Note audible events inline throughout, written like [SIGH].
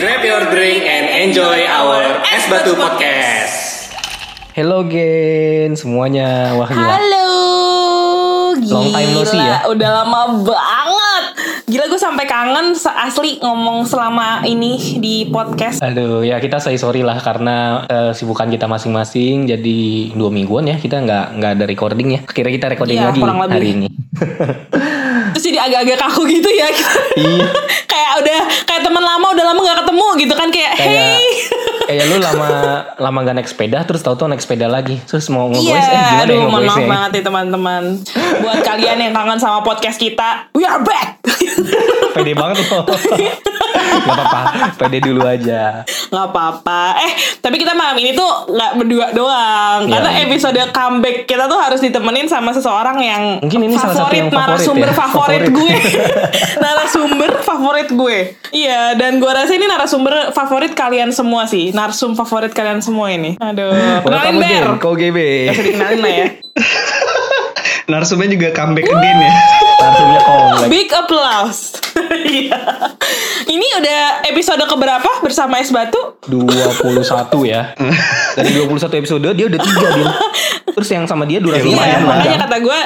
Grab your drink and enjoy our Es Batu Podcast. Hello gen semuanya Wah gila Halo, gila. Long time no see ya. Udah lama banget. Gila gue sampai kangen asli ngomong selama ini di podcast. Aduh ya kita say sorry lah Karena eh, sibukan kita masing-masing Jadi dua mingguan ya Kita nggak nggak ada recording ya Akhirnya kita recording Iya, lagi hari ini Terus jadi agak-agak kaku gitu ya. Iya [LAUGHS] kayak udah kayak teman lama udah lama gak ketemu gitu kan kayak, Kayak hey. Kayak lu lama lama gak naik sepeda Terus tau-tau naik sepeda lagi Terus mau Iya, nge-voice Eh gimana ya aduh mohon maaf nge-voice banget nih teman-teman. Buat kalian yang kangen sama podcast kita, we are back. [LAUGHS] Pede banget loh [LAUGHS] Gak apa-apa Pede dulu aja nggak apa-apa. Eh, tapi kita malam ini tuh nggak berdua doang. Iya. Karena episode comeback kita tuh harus ditemenin sama seseorang yang Mungkin ini salah satu yang favorit narasumber ya. favorit, Favorit. gue. [LAUGHS] narasumber favorit gue. Iya, dan gue rasa ini narasumber favorit kalian semua sih. Narsum favorit kalian semua ini. Aduh, kenalin Ber. Kau GB Gak usah dikenalin lah ya. Narsumnya juga comeback again ya. Langsungnya komplek Big applause. [LAUGHS] Iya. ini udah episode keberapa bersama Es Batu? 21 ya Dari 21 episode dia udah 3 dia Terus yang sama dia durasinya Ya, Iya, lumayan makanya kata gue.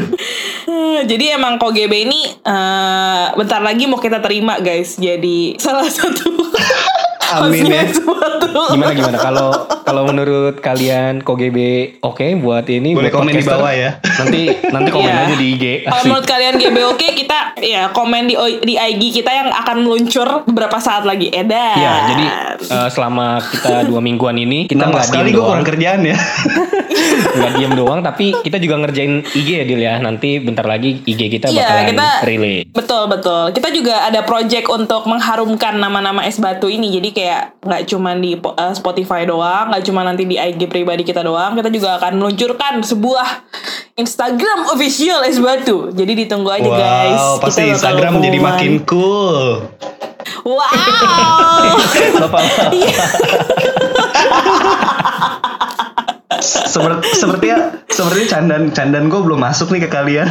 [LAUGHS] Jadi emang KGB ini eh, bentar lagi mau kita terima guys. Jadi salah satu [LAUGHS] Amin ya. Gimana gimana kalau kalau menurut kalian KGB oke buat ini Boleh buat komen di bawah ya. Nanti nanti komen Iya. aja di IG. Kalau menurut kalian GB oke kita ya komen di di IG kita yang akan meluncur beberapa saat lagi. Edan. Iya, jadi eh, selama kita dua mingguan ini kita nggak diem gue doang, kurang kerjaan ya. [LAUGHS] nggak diem doang, tapi kita juga ngerjain IG ya Dil ya. Nanti bentar lagi IG kita Iya, bakalan kita relay. betul betul. Kita juga ada project untuk mengharumkan nama-nama es batu ini. Jadi kayak nggak cuma di eh, Spotify doang, nggak cuma nanti di IG pribadi kita doang. Kita juga akan meluncurkan sebuah Instagram official es batu. Jadi ditunggu aja guys. wow, Kita pasti bakal Instagram jadi makin cool. Wow. [LAUGHS] Seperti sepertinya sepertinya candan candan gue belum masuk nih ke kalian.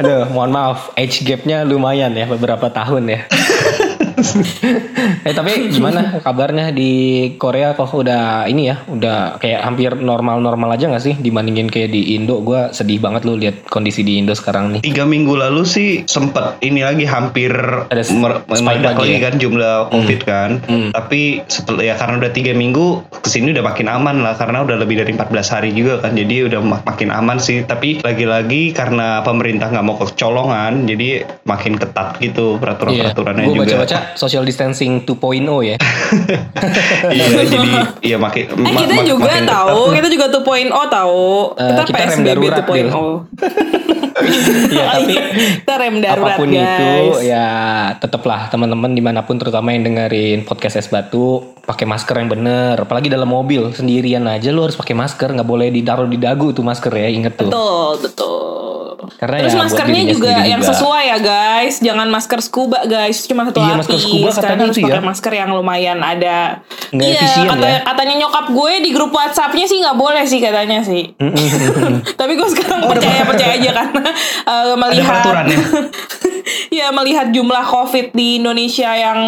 Aduh, mohon maaf, age gapnya lumayan ya beberapa tahun ya. [LAUGHS] [LAUGHS] eh tapi gimana kabarnya di Korea kok udah ini ya udah kayak hampir normal-normal aja nggak sih dibandingin kayak di Indo gue sedih banget lu lihat kondisi di Indo sekarang nih Tiga minggu lalu sih sempet ini lagi hampir Ada meledak lagi ya? kan jumlah covid kan. Hmm. Tapi setelah ya karena udah tiga minggu ke sini udah makin aman lah karena udah lebih dari 14 hari juga kan. Jadi udah mak- makin aman sih. Tapi lagi-lagi karena pemerintah nggak mau kecolongan jadi makin ketat gitu peraturan-peraturannya gue juga. baca-baca social distancing 2.0 ya [LAUGHS] iya jadi iya makin Eh kita juga tahu, kita juga 2.0 tahu. Eh, kita, kita rem PSBB darurat, 2.0. [LAUGHS] Iya, tapi [LAUGHS] kita rem darurat apa pun guys. itu ya tetaplah teman-teman di mana pun terutama yang dengerin podcast es batu pakai masker yang bener apalagi dalam mobil sendirian aja lu harus pakai masker nggak boleh ditaruh di dagu tuh masker ya inget tuh Betul, betul. Karena Terus ya maskernya juga sendiri yang juga. sesuai ya guys. Jangan masker scuba guys, cuma satu Iya, lapis. masker scuba katanya harus itu ya. masker yang lumayan ada. Nggak iya, efisien kata, ya. katanya nyokap gue di grup WhatsAppnya sih nggak boleh sih katanya sih. [LAUGHS] Tapi gue sekarang percaya percaya aja karena [LAUGHS] eh, melihat peraturannya. [LAUGHS] ya melihat jumlah COVID di Indonesia yang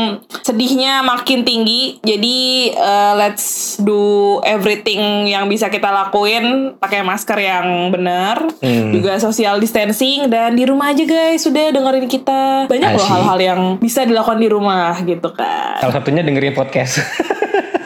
sedihnya makin tinggi. Jadi eh, let's do everything yang bisa kita lakuin pakai masker yang benar, Hmm. juga social distancing dan di rumah aja guys. Sudah dengerin kita. Banyak loh Asyik. hal-hal yang bisa dilakukan di rumah gitu kan. salah satunya dengerin podcast [LAUGHS]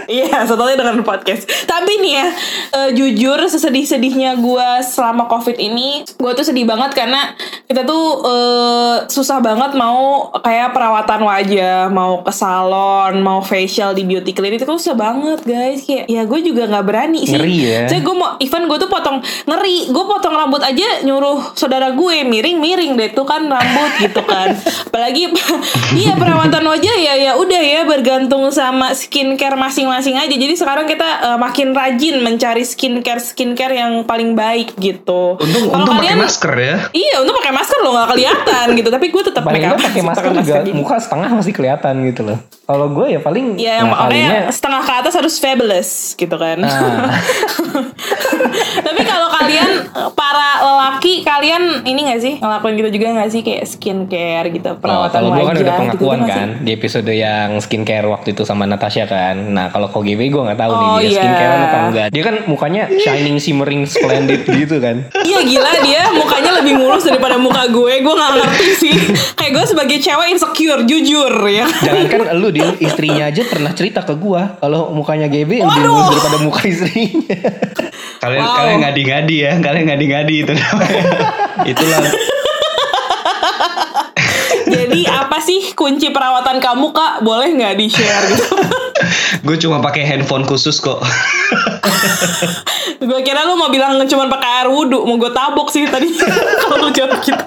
Iya, setelahnya dengan podcast. Tapi nih ya, eh, jujur sesedih-sedihnya gue selama covid ini, gue tuh sedih banget karena kita tuh eh, susah banget mau kayak perawatan wajah, mau ke salon, mau facial di beauty clinic itu susah banget guys. Kayak ya gue juga nggak berani sih. Ngeri ya. Saya gue mau event gue tuh potong ngeri, gue potong rambut aja nyuruh saudara gue miring-miring deh tuh kan rambut gitu kan. Apalagi [LAUGHS] iya perawatan wajah ya ya udah ya bergantung sama skincare masing-masing aja. Jadi sekarang kita eh, makin rajin mencari skincare skincare yang paling baik gitu. Untung Kalau untung pakai masker ya. Iya, untuk pakai masker lo nggak kelihatan gitu. Tapi gue tetap paling nggak pakai masker juga gini. muka setengah masih kelihatan gitu loh kalau gue ya paling Iya, yang ngakalinnya- makanya setengah ke atas harus fabulous gitu kan. Ah. [LAUGHS] Tapi kalau kalian eh, para lelaki kalian ini gak sih ngelakuin gitu juga gak sih kayak skincare gitu Oh, perawatan kalau gue wajah kan udah gitu, pengakuan sih? kan di episode yang skincare waktu itu sama Natasha kan. Nah kalau KGB gue nggak tahu nih Oh, dia iya. skincare apa enggak. Dia kan mukanya shining, shimmering, splendid [LAUGHS] gitu kan. Iya gila dia mukanya lebih mulus daripada muka gue Gue gak ngerti sih Kayak gue sebagai cewek insecure Jujur ya Jangankan lu di istrinya aja pernah cerita ke gue kalau mukanya GB lebih mulus daripada muka istrinya. [LAUGHS] Kalian Wow. kalian ngadi-ngadi ya, kalian ngadi-ngadi itu namanya. [LAUGHS] Itulah Jadi apa sih kunci perawatan kamu kak Boleh gak di share gitu [LAUGHS] gue cuma pakai handphone khusus kok. Gue kira lu mau bilang cuma pakai air wudhu Mau gue tabok sih tadi [LAUGHS] Kalau lu jawab gitu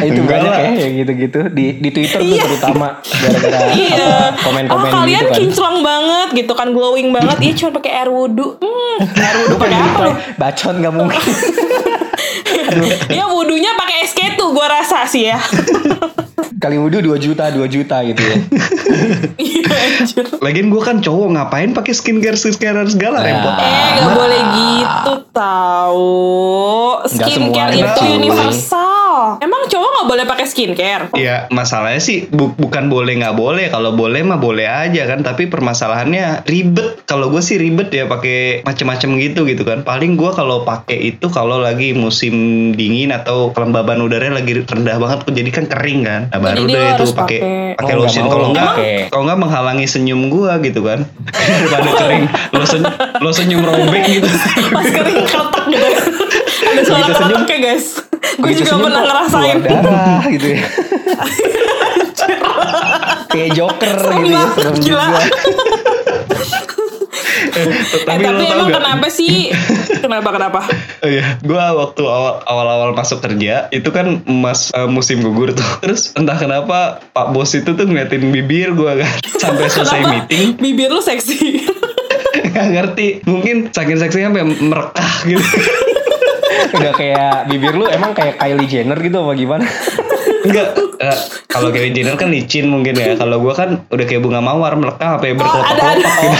itu Enggak banyak lah. ya yang gitu-gitu di di Twitter tuh Iya. terutama gara-gara [LAUGHS] Iya komen-komen Oh kalian gitu kan. kinclong banget gitu kan Glowing banget Iya cuma pakai air wudhu hmm, Air wudhu pakai apa lu Bacot nggak mungkin. [LAUGHS] Ya wudhunya pakai SK2 gue rasa sih ya Kali wudhu 2 juta, 2 juta gitu ya. Iya Lagian gue kan cowok ngapain pakai skincare skincare segala Nah. repot. Eh gak boleh gitu tahu Nggak Skincare itu sih. Universal Emang cowok gak boleh pakai skincare? Ya masalahnya sih bu- bukan boleh nggak boleh. Kalau boleh mah boleh aja kan. Tapi permasalahannya ribet. Kalau gue sih ribet ya pakai macem-macem gitu gitu kan. Paling gue kalau pakai itu kalau lagi musim dingin atau kelembaban udaranya lagi rendah banget jadi kan kering kan. Nah baru Jadi deh itu pakai pakai. Oh, nggak lotion kalau enggak pakai. kalau enggak menghalangi senyum gue gitu kan. [LAUGHS] Daripada kering. Lo senyum lo senyum robek gitu. [LAUGHS] Pas kering keretak gitu. [LAUGHS] Ada suara senyum. keretaknya guys Gue Begitu juga pernah ngerasain darah gitu ya. [LAUGHS] Kayak Joker Serem gitu ya, serem gila. juga. Eh tapi, lo tapi emang kenapa sih? Kenapa kenapa? [LAUGHS] Oh iya, gue waktu awal awal-awal masuk kerja itu kan mas eh, musim gugur tuh. [LAUGHS] Terus entah kenapa Pak Bos itu tuh ngeliatin bibir gue kan sampai selesai meeting Bibir lu seksi nggak ngerti. Mungkin saking seksinya sampai merekah gitu. Udah kayak bibir lu emang kayak Kylie Jenner gitu apa gimana? Enggak. eh, kalau Kylie Jenner kan licin mungkin ya. Kalau gue kan udah kayak bunga mawar melekah sampai Oh, ada berkelopak-kelopak ada gitu.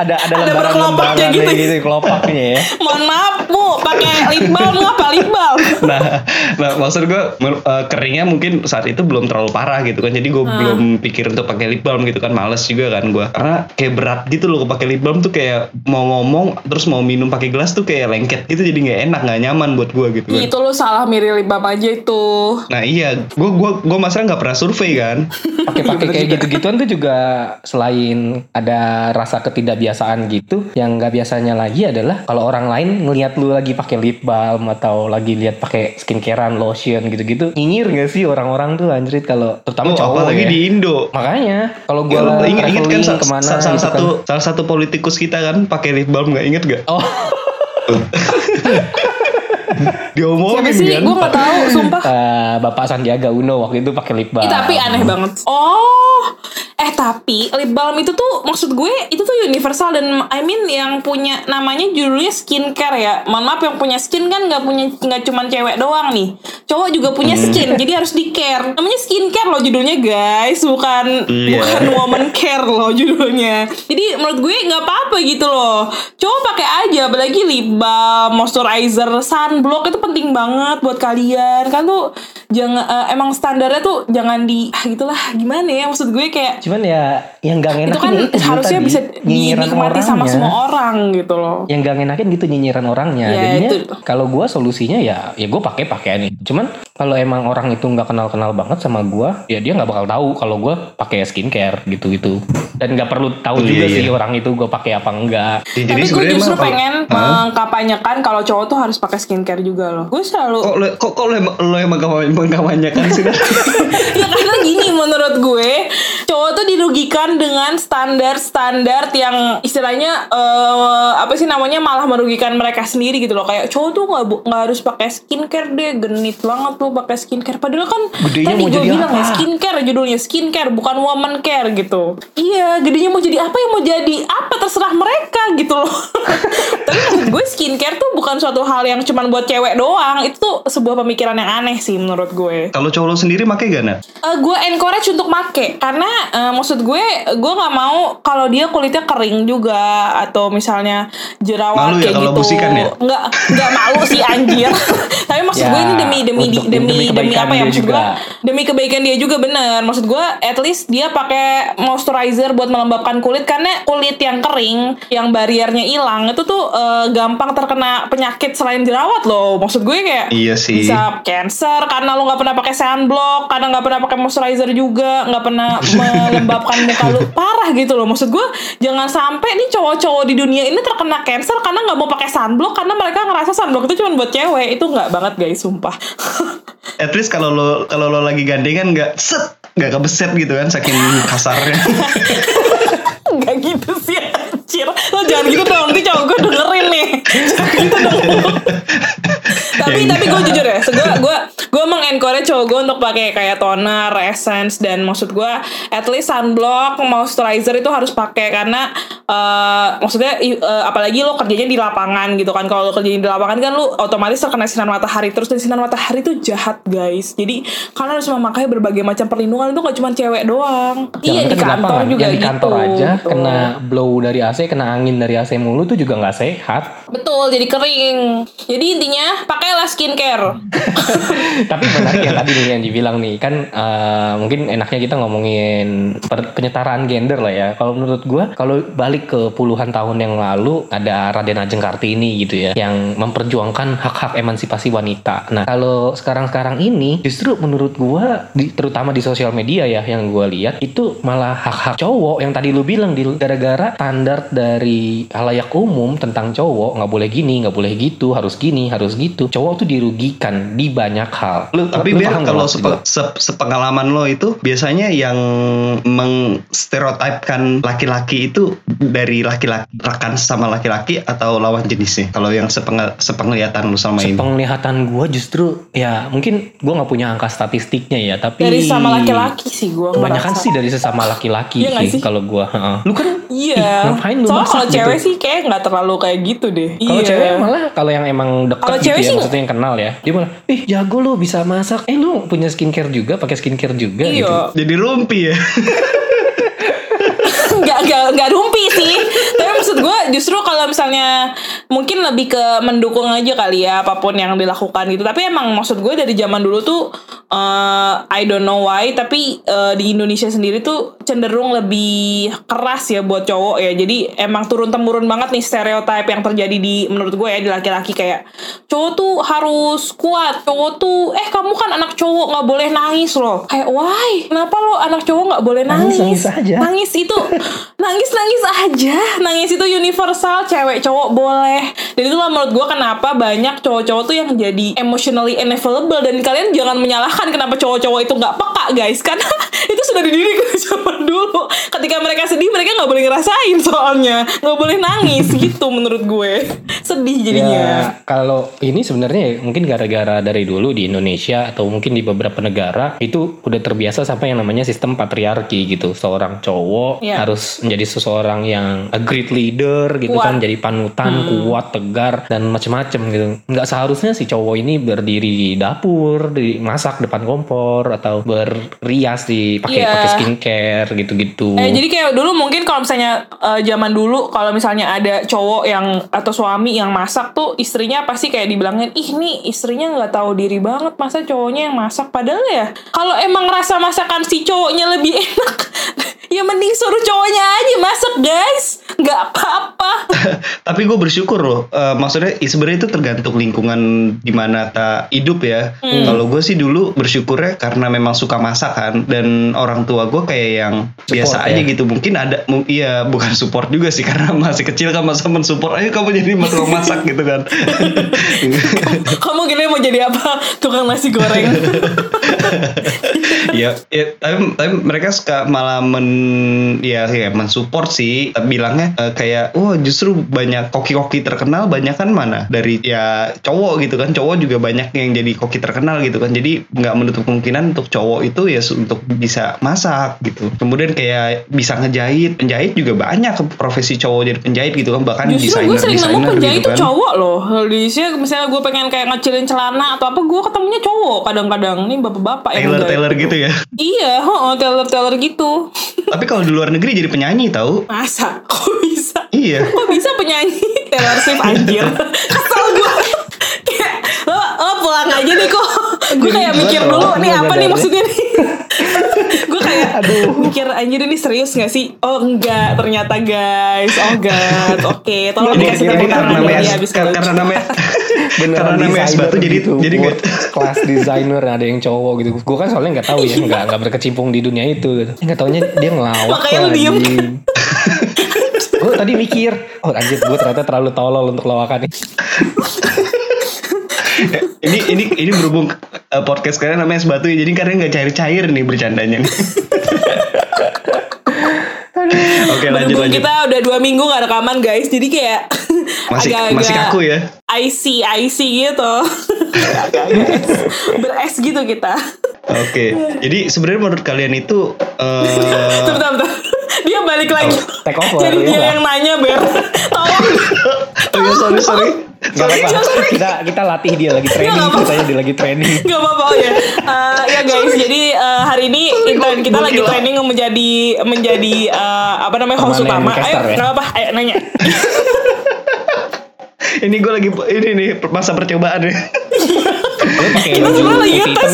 Ada ada Ada berkelopaknya gitu, gitu. gitu kelopaknya ya. [LAUGHS] Mohon maaf mu pakai lip balm apa lip balm? [LAUGHS] nah, nah maksud gue eh, keringnya mungkin saat itu belum terlalu parah gitu kan. Jadi gue Hmm. belum pikir untuk pakai lip balm gitu kan. Males juga kan gue. Karena kayak berat gitu loh pakai lip balm tuh kayak mau ngomong terus mau minum pakai gelas tuh kayak lengket gitu. Jadi nggak enak nggak nyaman buat gue gitu kan. Itu lu salah mirip lip balm aja itu. Nah iya, gue gua gua masalah nggak pernah survei kan. Pakai-pakai kayak gitu-gituan tuh juga selain ada rasa ketidakbiasaan gitu, yang nggak biasanya lagi adalah kalau orang lain ngelihat lu lagi pakai lip balm atau lagi lihat pakai skincarean, lotion gitu-gitu, nyinyir gak sih orang-orang tuh anjrit kalau terutama Oh, cowok apalagi ya. di Indo. Makanya kalau Ya, gua ingat, ingat kan sa- ke mana sa- salah gitu satu kan. salah satu politikus kita kan pakai lip balm nggak inget gak? Oh, [LAUGHS] Diomongin Siapa sih? kan. Gue gak tahu, sumpah. eh, Bapak Sandiaga Uno waktu itu pakai lip balm. Ih, tapi aneh banget. Oh, eh tapi lip balm itu tuh maksud gue itu tuh universal dan I mean yang punya namanya judulnya skincare ya. Mohon maaf yang punya skin kan nggak punya nggak cuman cewek doang nih. Cowok juga punya skin, jadi harus di care. Namanya skincare loh judulnya guys, bukan Iya. bukan woman care loh judulnya. Jadi menurut gue nggak apa-apa gitu loh. Cowok pakai aja, apalagi lip balm, moisturizer, sunblock itu penting banget buat kalian. Kan tuh jangan eh, emang standarnya tuh jangan di ah gitulah gimana ya? Maksud gue kayak Cuman ya yang gak itu ngenakin kan itu Ju, harusnya tadi, bisa dinikmati sama semua orang gitu loh. yang gak ngenakin gitu nyinyiran orangnya. Ya, jadinya itu. kalau gue solusinya ya ya gue pakai pakaian itu. Cuman kalau emang orang itu nggak kenal kenal banget sama gue ya dia nggak bakal tahu kalau gue pakai skincare gitu gitu dan nggak perlu tahu Iya, juga iya. sih orang itu gue pakai apa enggak Ya, Tapi gue sebenarnya justru pengen mengkampanyekan kalau cowok tuh harus pakai skincare juga loh. Gue selalu Kok lo kok, kok lo emang lo emang mengkampanyekan sih? [LAUGHS] ya karena gini menurut gue cowok tuh dirugikan dengan standar-standar yang istilahnya eh, apa sih namanya malah merugikan mereka sendiri gitu loh kayak cowok tuh nggak nggak harus pakai skincare deh genit banget tuh pakai skincare. Padahal kan Gedenya tadi mau gue bilang ya apa? skincare judulnya skincare bukan woman care gitu. Iya gedenya mau jadi apa ya mau jadi apa terserah mereka gitu loh. [LAUGHS] Tapi maksud gue skincare tuh bukan suatu hal yang cuman buat cewek doang. Itu tuh sebuah pemikiran yang aneh sih menurut gue. Kalau cowok lo sendiri make gak Nat? Eh, gue encourage untuk make. Karena eh, maksud gue gue nggak mau kalau dia kulitnya kering juga atau misalnya jerawat Malu ya kayak kalau gitu. ya? nggak nggak malu sih anjir. [LAUGHS] Tapi maksud Ya, gue ini demi demi demi demi demi, kebaikan apa ya maksud juga. gue demi kebaikan dia juga bener. Maksud gue at least dia pakai moisturizer buat melembabkan kulit karena kulit yang kering yang bariernya hilang itu tuh eh, gampang terkena penyakit selain jerawat loh. Maksud gue kayak Iya sih. bisa cancer karena lu nggak pernah pakai sunblock karena nggak pernah pakai moisturizer juga nggak pernah [LAUGHS] melembabkan muka lu. Parah gitu loh. Maksud gue jangan sampai nih cowok-cowok di dunia ini terkena cancer karena nggak mau pakai sunblock karena mereka ngerasa sunblock itu cuma buat cewek. Itu nggak banget guys sumpah [LAUGHS] At least kalau lo kalau lo lagi gandengan nggak set nggak kebeset gitu kan saking kasarnya. nggak gitu sih anjir lo jangan gitu dong nanti cowok gue dengerin nih jangan gitu dong tapi Ya tapi gue jujur ya gue gue gue mengencourage cowok gue untuk pakai kayak toner essence dan maksud gue at least sunblock moisturizer itu harus pakai karena eh, maksudnya eh, apalagi lo kerjanya di lapangan gitu kan kalau lo kerjanya di lapangan kan lo otomatis terkena sinar matahari terus dan sinar matahari itu jahat guys jadi kalian harus memakai berbagai macam perlindungan itu gak cuma cewek doang iya Jangan di kan kantor lapangan. juga yang di kantor gitu. aja Betul. kena blow dari AC kena angin dari AC mulu tuh juga nggak sehat Betul, jadi kering. Jadi intinya pakailah skincare. [LAUGHS] [LAUGHS] tapi menarik ya tadi nih yang dibilang nih kan eh, mungkin enaknya kita ngomongin penyetaraan gender lah ya. Kalau menurut gua kalau balik ke puluhan tahun yang lalu ada Raden Ajeng Kartini gitu ya yang memperjuangkan hak-hak emansipasi wanita. Nah kalau sekarang-sekarang ini justru menurut gua di- terutama di sosial media ya yang gua lihat itu malah hak-hak cowok. Yang tadi lu bilang di gara-gara standar dari halayak umum tentang cowok nggak boleh gini nggak boleh gitu harus gini harus gitu cowok tuh dirugikan di banyak hal. Lu Tapi biar kalau sepe- sep- sepengalaman lo itu biasanya yang mengstereotipkan laki-laki itu dari laki-laki rekan sama laki-laki atau lawan jenisnya. Kalau yang sepeng- sepenglihatan lo sama ini. penglihatan gue justru ya mungkin gue nggak punya angka statistiknya ya tapi Dari sama laki-laki sih gue kebanyakan sih dari sesama laki-laki Iya sih, sih? kalau gue lu kan ih, Iya. ngapain lu Soalnya kalau gitu? cewek sih kayak nggak terlalu kayak gitu deh. Kalau iya. cewek malah kalau yang emang dekat Kalau gitu cewek ya sih- maksudnya yang kenal ya dia malah ih jago lu bisa masak. Eh lu punya skincare juga? Pakai skincare juga gitu? Iya. Jadi rumpi ya. [LAUGHS] nggak nggak nggak rumpi sih. Tapi maksud gue justru kalau misalnya mungkin lebih ke mendukung aja kali ya apa pun yang dilakukan gitu. Tapi emang maksud gue dari zaman dulu tuh eh, I don't know why tapi eh, di Indonesia sendiri tuh cenderung lebih keras ya buat cowok ya. Jadi emang turun temurun banget nih stereotip yang terjadi di menurut gue ya di laki-laki. Kayak cowok tuh harus kuat cowok tuh eh kamu kan anak cowok nggak boleh nangis loh. Kayak why? Kenapa lo anak cowok nggak boleh Nangis, nangis? nangis aja. nangis itu nangis nangis aja. Nangis itu universal cewek cowok boleh. Dan itulah menurut gue kenapa banyak cowok-cowok tuh yang jadi emotionally unavailable. Dan kalian jangan menyalahkan kenapa cowok-cowok itu nggak peka guys karena [LAUGHS] itu sudah dididik dari zaman dulu ketika mereka sedih mereka nggak boleh ngerasain soalnya nggak boleh nangis [LAUGHS] gitu menurut gue sedih jadinya Ya, kalau ini sebenarnya ya mungkin gara-gara dari dulu di Indonesia atau mungkin di beberapa negara itu udah terbiasa sampai yang namanya sistem patriarki gitu. Seorang cowok Iya. harus menjadi seseorang yang a great leader gitu Kuat. kan, jadi panutan, kuat, tegar dan macem-macem gitu. Nggak seharusnya si cowok ini berdiri di dapur, di masak depan kompor atau berrias di pakai Iya. pakai skincare gitu-gitu. Eh, jadi kayak dulu mungkin kalau misalnya eh, zaman dulu kalau misalnya ada cowok yang atau suami yang masak tuh istrinya pasti kayak dibilangin ih nih istrinya nggak tahu diri banget masa cowoknya yang masak padahal ya kalau emang rasa masakan si cowoknya lebih [LAUGHS] enak ya mending suruh cowoknya aja masak guys nggak apa-apa [LAUGHS] Tapi gue bersyukur loh. Eh, maksudnya ya sebenarnya itu tergantung lingkungan di mana kita hidup ya. Hmm. Kalau gue sih dulu bersyukurnya karena memang suka masak kan dan orang tua gue kayak yang biasa ya? aja gitu. Mungkin ada, mu- iya bukan support juga sih [LAUGHS] karena masih kecil kan masa mensupport. Ayo kamu jadi [LAUGHS] tukang masak gitu kan. [LAUGHS] kamu gini mau jadi apa tukang nasi goreng ya, ya tapi tapi mereka suka malah men ya ya mensupport sih bilangnya eh, kayak wah justru banyak koki-koki terkenal banyak kan mana dari ya cowok gitu kan cowok juga banyak yang jadi koki terkenal gitu kan jadi nggak menutup kemungkinan untuk cowok itu ya untuk bisa masak gitu kemudian kayak bisa ngejahit penjahit juga banyak profesi cowok jadi penjahit gitu kan bahkan Justru gue desainer sering nemu penjahit gitu kan cowok loh. Di sini misalnya gue pengen kayak ngecilin celana atau apa, gue ketemunya cowok kadang-kadang. Nih bapak-bapak ngejahit. Taylor gitu ya Iya, oh, Taylor Taylor gitu. tapi kalau di luar negeri jadi penyanyi tahu Masa? Kok bisa? iya Kok bisa penyanyi Taylor Swift anjir? [LAUGHS] Kesel gue. Pulang aja deh kok. [LAUGHS] Gue kayak mikir dulu nih apa nih maksudnya nih. [LAUGHS] gue kayak mikir anjir ini serius gak sih? Oh enggak ternyata guys. Oh god. Oke, tolong Ini- dikasih tepuk karena tangan namanya dari habis karena, namanya [LAUGHS] Beneran karena namanya es desainer batu jadi gitu, jadi nggak class designer ada yang cowok gitu. Gue kan soalnya nggak tahu ya, nggak nggak berkecimpung di dunia itu. Gitu. Nggak taunya dia ngelawak. Makanya lu diem. gue tadi mikir, oh anjir gue ternyata terlalu tolol untuk lawakan [LAUGHS] ini. ini ini berhubung eh, podcast kalian namanya es batu ya jadi kalian nggak cair-cair nih bercandanya. [LAUGHS] Oke lanjut lanjut. kita udah dua minggu gak rekaman guys Jadi kayak [LAUGHS] masih agak-agak masih kaku ya? Icy, icy gitu. Beres gitu kita. Oke jadi sebenarnya menurut kalian itu eh Bentar, bentar. Dia balik lagi. Take over, Jadi dia nggak? yang nanya Ber. Tolong. Oh ya sorry sorry Gak apa-apa. Kita kita latih dia lagi training. Apa-apa. Katanya dia lagi training. Gak apa-apa oh ya Eh, Ya guys Jadi eh, hari ini intern kita lagi training menjadi Menjadi eh, Apa namanya host utama Ayo ya? gak apa Ayo nanya [LAUGHS] ini gue lagi ini nih masa percobaan ya Kita semua lagi Bang?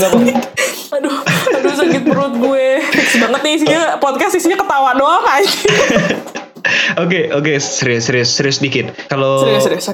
Aduh Aduh sakit perut gue Fix banget nih isinya Podcast isinya ketawa doang aja [LAUGHS] Oke oke serius serius serius dikit. Kalau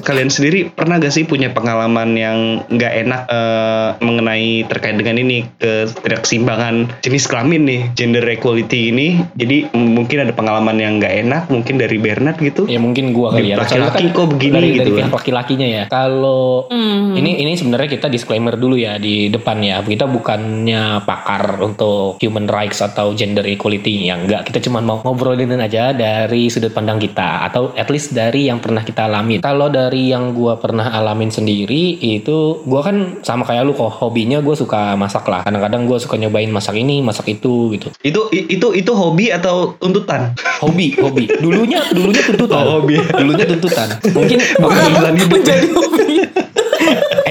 kalian sendiri pernah gak sih punya pengalaman yang nggak enak eh, mengenai terkait dengan ini ketidakseimbangan jenis kelamin nih gender equality ini? Jadi mungkin ada pengalaman yang nggak enak mungkin dari Bernard gitu? Ya mungkin gua kali ya. Laki-laki Soalnya kok begini dari, gitu dari kan. pihak laki-lakinya ya. Kalau Hmm. ini ini sebenarnya kita disclaimer dulu ya di depan ya. Kita bukannya pakar untuk human rights atau gender equality ya enggak. Kita cuma mau ngobrolin aja dari sudut pandang kita atau at least dari yang pernah kita alamin. Kalau dari yang gua pernah alamin sendiri itu gua kan sama kayak lu kok hobinya gue suka masak lah. Kadang-kadang gue suka nyobain masak ini, masak itu gitu. Itu itu itu hobi atau tuntutan? Hobi, hobi. Dulunya dulunya tuntutan. Oh, hobi. Dulunya tuntutan. Mungkin Bukan [LAUGHS] menjadi hobi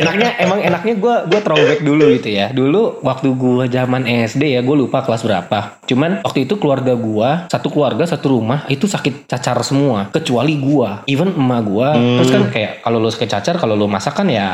enaknya emang enaknya gue gue throwback dulu gitu ya. Dulu waktu gue zaman SD ya gue lupa kelas berapa. Cuman waktu itu keluarga gue satu keluarga satu rumah itu sakit cacar semua. Kecuali gue even emak gue terus kan kayak kalau lu sakit cacar kalau lu masak kan ya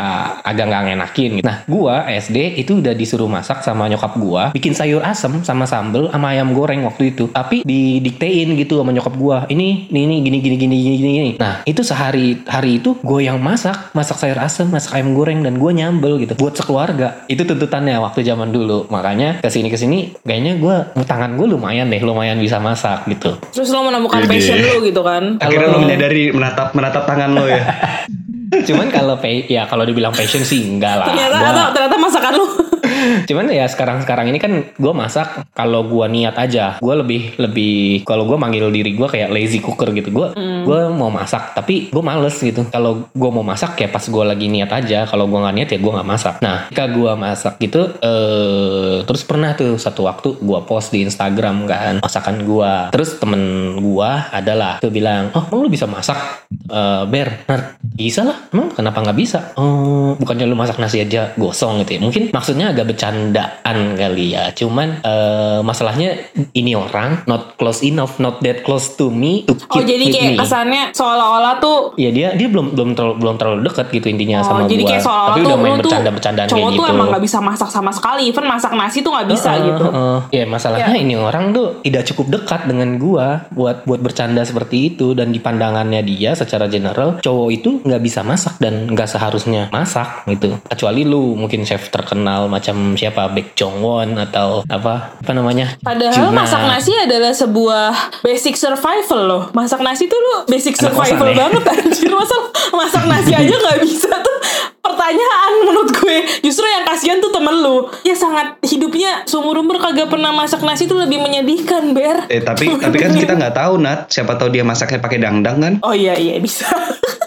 agak nggak ngenakin gitu. nah gue SD itu udah disuruh masak sama nyokap gue bikin sayur asem sama sambel sama ayam goreng waktu itu. Tapi didiktein gitu sama nyokap gue ini ini ini gini gini gini gini gini. Gini. nah itu sehari hari itu gue yang masak. Masak sayur asem masak ayam goreng dan gue nyambel gitu. Buat sekeluarga itu tuntutannya waktu zaman dulu. Makanya ke sini ke sini kayaknya gue tangan gue lumayan deh lumayan bisa masak gitu. Terus lo menemukan Jadi- passion lo gitu kan? Akhirnya lo menyadari menatap menatap tangan lo ya. [LAUGHS] cuman kalau ya kalau dibilang passion sih enggak lah. Ternyata Gua- ternyata masakan lo cuman ya sekarang sekarang ini kan gue masak kalau gue niat aja. Gue lebih lebih kalau gue manggil diri gue kayak lazy cooker gitu. Gue gue mau masak tapi gue males gitu. Kalau gue mau masak ya pas gue lagi niat aja. Kalau gue nggak niat ya gue nggak masak. Nah ketika gue masak gitu eh terus pernah tuh satu waktu gue post di Instagram kan masakan gue terus temen gue adalah tuh bilang oh emang lu bisa masak? Eh Ber bisa lah. Emang kenapa nggak bisa? Oh bukannya lu masak nasi aja gosong gitu ya? Mungkin maksudnya agak bercandaan kali ya cuman eh masalahnya ini orang not close enough not that close to me to Oh keep jadi with kayak me. kesannya seolah-olah tuh Ya dia dia belum belum terlalu belum terlalu dekat gitu intinya Oh, sama jadi gua. kayak seolah-olah Tapi tuh udah main lu tuh bercanda-bercandaan cowok kayak gitu. tuh emang gak bisa masak sama sekali Even masak nasi tuh gak bisa Heeh, gitu heeh. Ya masalahnya ini orang tuh tidak cukup dekat dengan gua buat buat bercanda seperti itu dan di pandangannya dia secara general cowok itu nggak bisa masak dan nggak seharusnya masak gitu. Kecuali lu mungkin chef terkenal macam siapa Baek Jong Won atau apa apa namanya Padahal Juna. masak nasi adalah sebuah basic survival loh. Masak nasi tuh lu basic Anak kosan survival ya. banget [LAUGHS] anjir. Masa masak nasi aja nggak bisa tuh pertanyaan menurut gue. Justru yang kasihan tuh temen lu. Ya sangat hidupnya seumur umur kagak pernah masak nasi tuh lebih menyedihkan, Ber. Eh tapi [LAUGHS] tapi kan kita nggak tahu Nat, siapa tahu dia masaknya pakai dangdang kan? Oh iya iya bisa.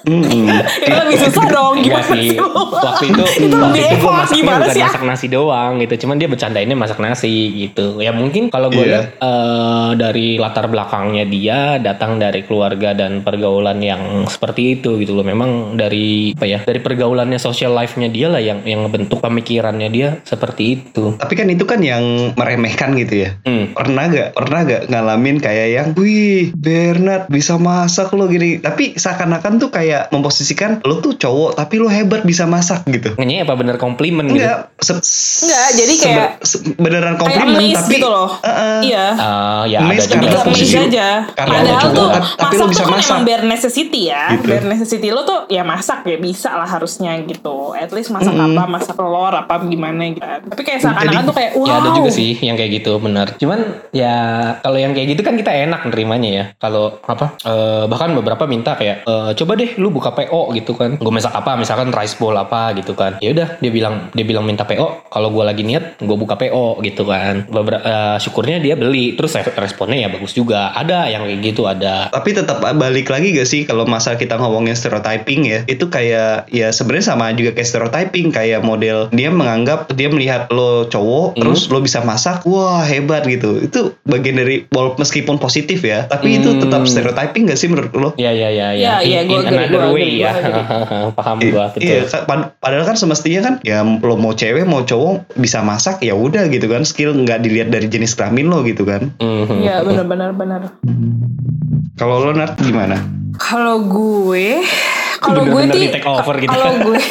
Mm-mm. itu lebih susah dong Enggak gimana sih. sih? Waktu itu Itu waktu lebih itu gue masaknya gimana bukan sih, masak nasi doang gitu. Cuman dia bercandainnya masak nasi gitu. Ya mungkin kalau gue Iya. lihat eh, dari latar belakangnya dia datang dari keluarga dan pergaulan yang seperti itu gitu loh. Memang dari apa ya? Dari pergaulannya social life-nya dia lah yang yang ngebentuk pemikirannya dia seperti itu. Tapi kan itu kan yang meremehkan gitu ya. Hmm. Pernah gak? Pernah gak ngalamin kayak yang Wih Bernard bisa masak lo gini Tapi seakan-akan tuh kayak memposisikan Lo tuh cowok tapi lo hebat bisa masak gitu Ngenyek apa bener komplimen gitu? Enggak se- Enggak, jadi kayak- Beneran Kayak komplimen tapi gitu loh. Uh-uh. Iya. Ah, ya ada juga karena posisi aja. karena Padahal lu tuh cowok, tapi masak lu tuh bisa kan masak. emang bare necessity ya. Gitu. Bare necessity lo tuh ya masak ya bisa lah harusnya gitu. At least masak apa, masak telur apa gimana gitu. Tapi kayak seakan-akan tuh kayak wow. Ya ada juga sih yang kayak gitu benar. Cuman ya kalau yang kayak gitu kan kita enak nerimanya ya. Kalau apa eh, bahkan beberapa minta kayak eh, coba deh lu buka PO gitu kan. Gue masak apa misalkan rice bowl apa gitu kan. Ya udah dia bilang dia bilang minta PO. Kalau gue lagi niat gue buka PO gitu kan. Beberapa syukurnya dia beli terus responnya ya bagus juga. Ada yang kayak gitu ada. Tapi tetap balik lagi gak sih kalau masa kita ngomongin stereotyping ya itu kayak ya sebenarnya sama juga kayak stereotyping kayak model dia menganggap dia melihat lo cowok Hmm. terus lo bisa masak wah hebat gitu itu bagian dari meskipun positif ya tapi itu Hmm. tetap stereotyping gak sih menurut lo? Ya ya ya Ya, ya. iya, agree, another gua way ya. [LAUGHS] Paham gua betul. Iya, ka- pad- padahal kan semestinya kan ya lo mau cewek mau cowok bisa masak ya udah gitu kan skill nggak dilihat dari jenis kelamin lo gitu kan. Mhm. Iya benar-benar benar. Kalau lo Nat gimana? Kalau gue, kalau gue di take over gitu. kalau gue, [LAUGHS]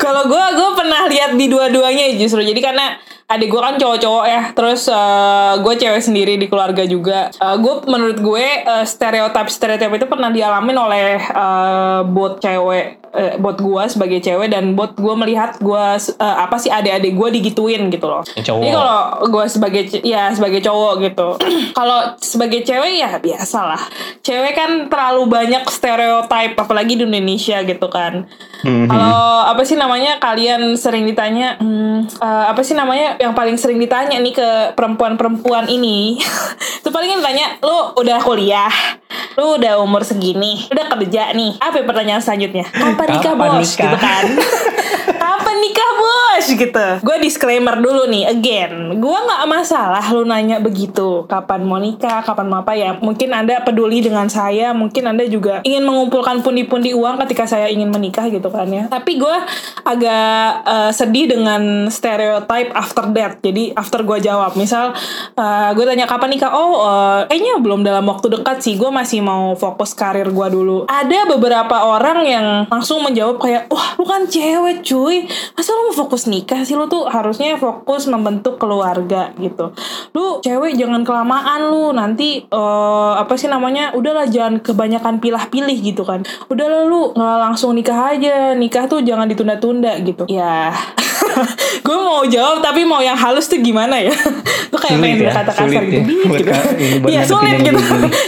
kalau gue, gue pernah lihat di dua-duanya justru. Jadi karena adik gue kan cowok-cowok ya, terus eh, gue cewek sendiri di keluarga juga. Eh, gue menurut gue eh, stereotip stereotip itu pernah dialamin oleh eh, buat cewek, eh, buat gue sebagai cewek dan buat gue melihat gue eh, apa sih adik-adik gue digituin gitu loh. Cowok. Jadi kalau gue sebagai ya sebagai cowok gitu. [CLEARS THROAT] Kalau sebagai cewek ya biasa lah cewek kan terlalu banyak stereotip apalagi di Indonesia gitu kan. Kalau apa sih namanya kalian sering ditanya hmm, eh, apa sih namanya yang paling sering ditanya nih ke perempuan-perempuan ini? [LAUGHS] Itu paling ditanya lu udah kuliah? Lu udah umur segini? Udah kerja nih? Apa ya pertanyaan selanjutnya? kapan [LAUGHS] nikah Kapan bos? nikah? gitu kan. [LAUGHS] Kapan nikah bos? Gitu. Gue disclaimer dulu nih again. Gue nggak masalah lu nanya begitu. Kapan mau nikah kapan mau apa ya. Mungkin anda peduli dengan saya mungkin anda juga ingin mengumpulkan pundi-pundi uang ketika saya ingin menikah gitu kan ya. Tapi gue agak eh, sedih dengan stereotype after that. Jadi after gue jawab. Misal gue tanya kapan nikah? Oh eh, kayaknya belum dalam waktu dekat sih. Gue masih mau fokus karir gue dulu. Ada beberapa orang yang langsung menjawab kayak wah lu kan cewek cuy. Masa lu mau fokus nikah sih? Lu tuh harusnya fokus membentuk keluarga gitu. Lu cewek jangan kelamaan lu. Nanti eh, apa sih namanya? Udahlah jangan kebanyakan pilah-pilih gitu kan. Udahlah lu nggak langsung nikah aja. Nikah tuh jangan ditunda-tunda gitu. Ya. [LAUGHS] Gue mau jawab tapi mau yang halus tuh gimana ya? [LAUGHS] Gue kayak Sulit pengen ya, berkata kasar gitu. ya. Gitu. Iya [LAUGHS] sulit gitu.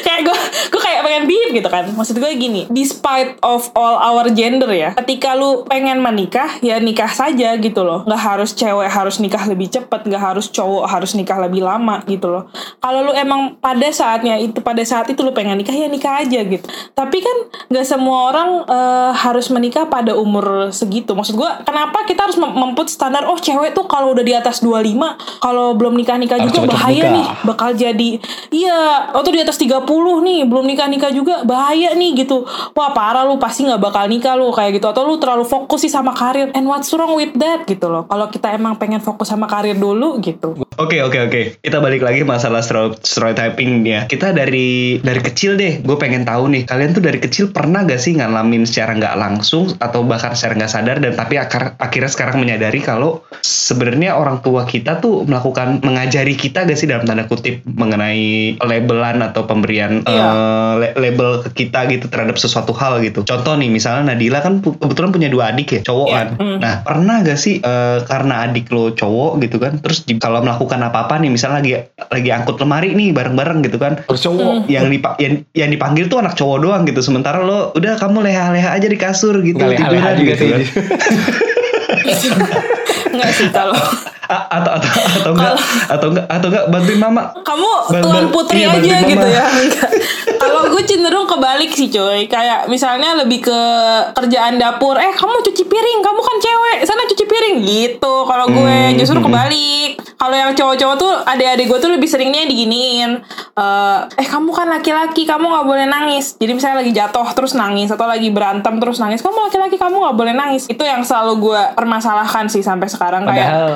kayak gue gue kayak pengen bip gitu kan. Maksud gue gini despite of all our gender ya ketika lu pengen menikah ya nikah saja gitu loh. Nggak harus cewek harus nikah lebih cepat nggak harus cowok harus nikah lebih lama gitu loh. Kalau lu emang pada saatnya itu pada saat itu lu pengen nikah ya nikah aja gitu. Tapi kan nggak semua orang eh, harus menikah pada umur segitu. Maksud gue kenapa kita harus mem- memput standar oh cewek tuh kalau udah di atas 25 kalau belum nikah nikah juga bahaya nikah. nih bakal jadi iya atau di atas 30 nih belum nikah nikah juga bahaya nih gitu wah parah lu pasti nggak bakal nikah lu kayak gitu atau lu terlalu fokus sih sama karir and what's wrong with that gitu loh kalau kita emang pengen fokus sama karir dulu gitu Oke oke oke. Kita balik lagi masalah stereo- stereotyping ya. Kita dari dari kecil deh. Gue pengen tahu nih. Kalian tuh dari kecil pernah gak sih ngalamin secara nggak langsung atau bahkan secara nggak sadar dan tapi akar, akhirnya sekarang menyadari kalau sebenarnya orang tua kita tuh melakukan mengajari kita gak sih dalam tanda kutip mengenai labelan atau pemberian Iya. eh, le- le- label ke kita gitu terhadap sesuatu hal gitu. Contoh nih misalnya Nadila kan pu- kebetulan punya dua adik ya, cowok Iya. kan. Nah, pernah gak sih eh, karena adik lo cowok gitu kan, terus di- kalau melakukan apa-apa nih misalnya lagi lagi angkut lemari nih bareng-bareng gitu kan. Terus cowok Yang dipa- yang, yang dipanggil tuh anak cowok doang gitu. Sementara lo udah kamu leha-leha aja di kasur gitu nggak leha-leha tiduran juga gitu sih. kan. [LAUGHS] Enggak sih kalau atau atau atau enggak atau enggak atau enggak bantuin mama kamu Ban- tuan putri iya, aja gitu mama. ya. [LAUGHS] Kalau gue cenderung kebalik sih coy. Kayak misalnya lebih ke kerjaan dapur. Eh kamu cuci piring, kamu kan cewek. Sana cuci piring gitu. Kalau gue Hmm, justru hmm. kebalik. Kalau yang cowok-cowok tuh adik-adik gue tuh lebih seringnya diginiin. Eh, eh kamu kan laki-laki, kamu nggak boleh nangis. Jadi misalnya lagi jatuh terus nangis atau lagi berantem terus nangis. Kamu laki-laki, kamu nggak boleh nangis. Itu yang selalu gue permasalahkan sih sampai sekarang kayak. Padahal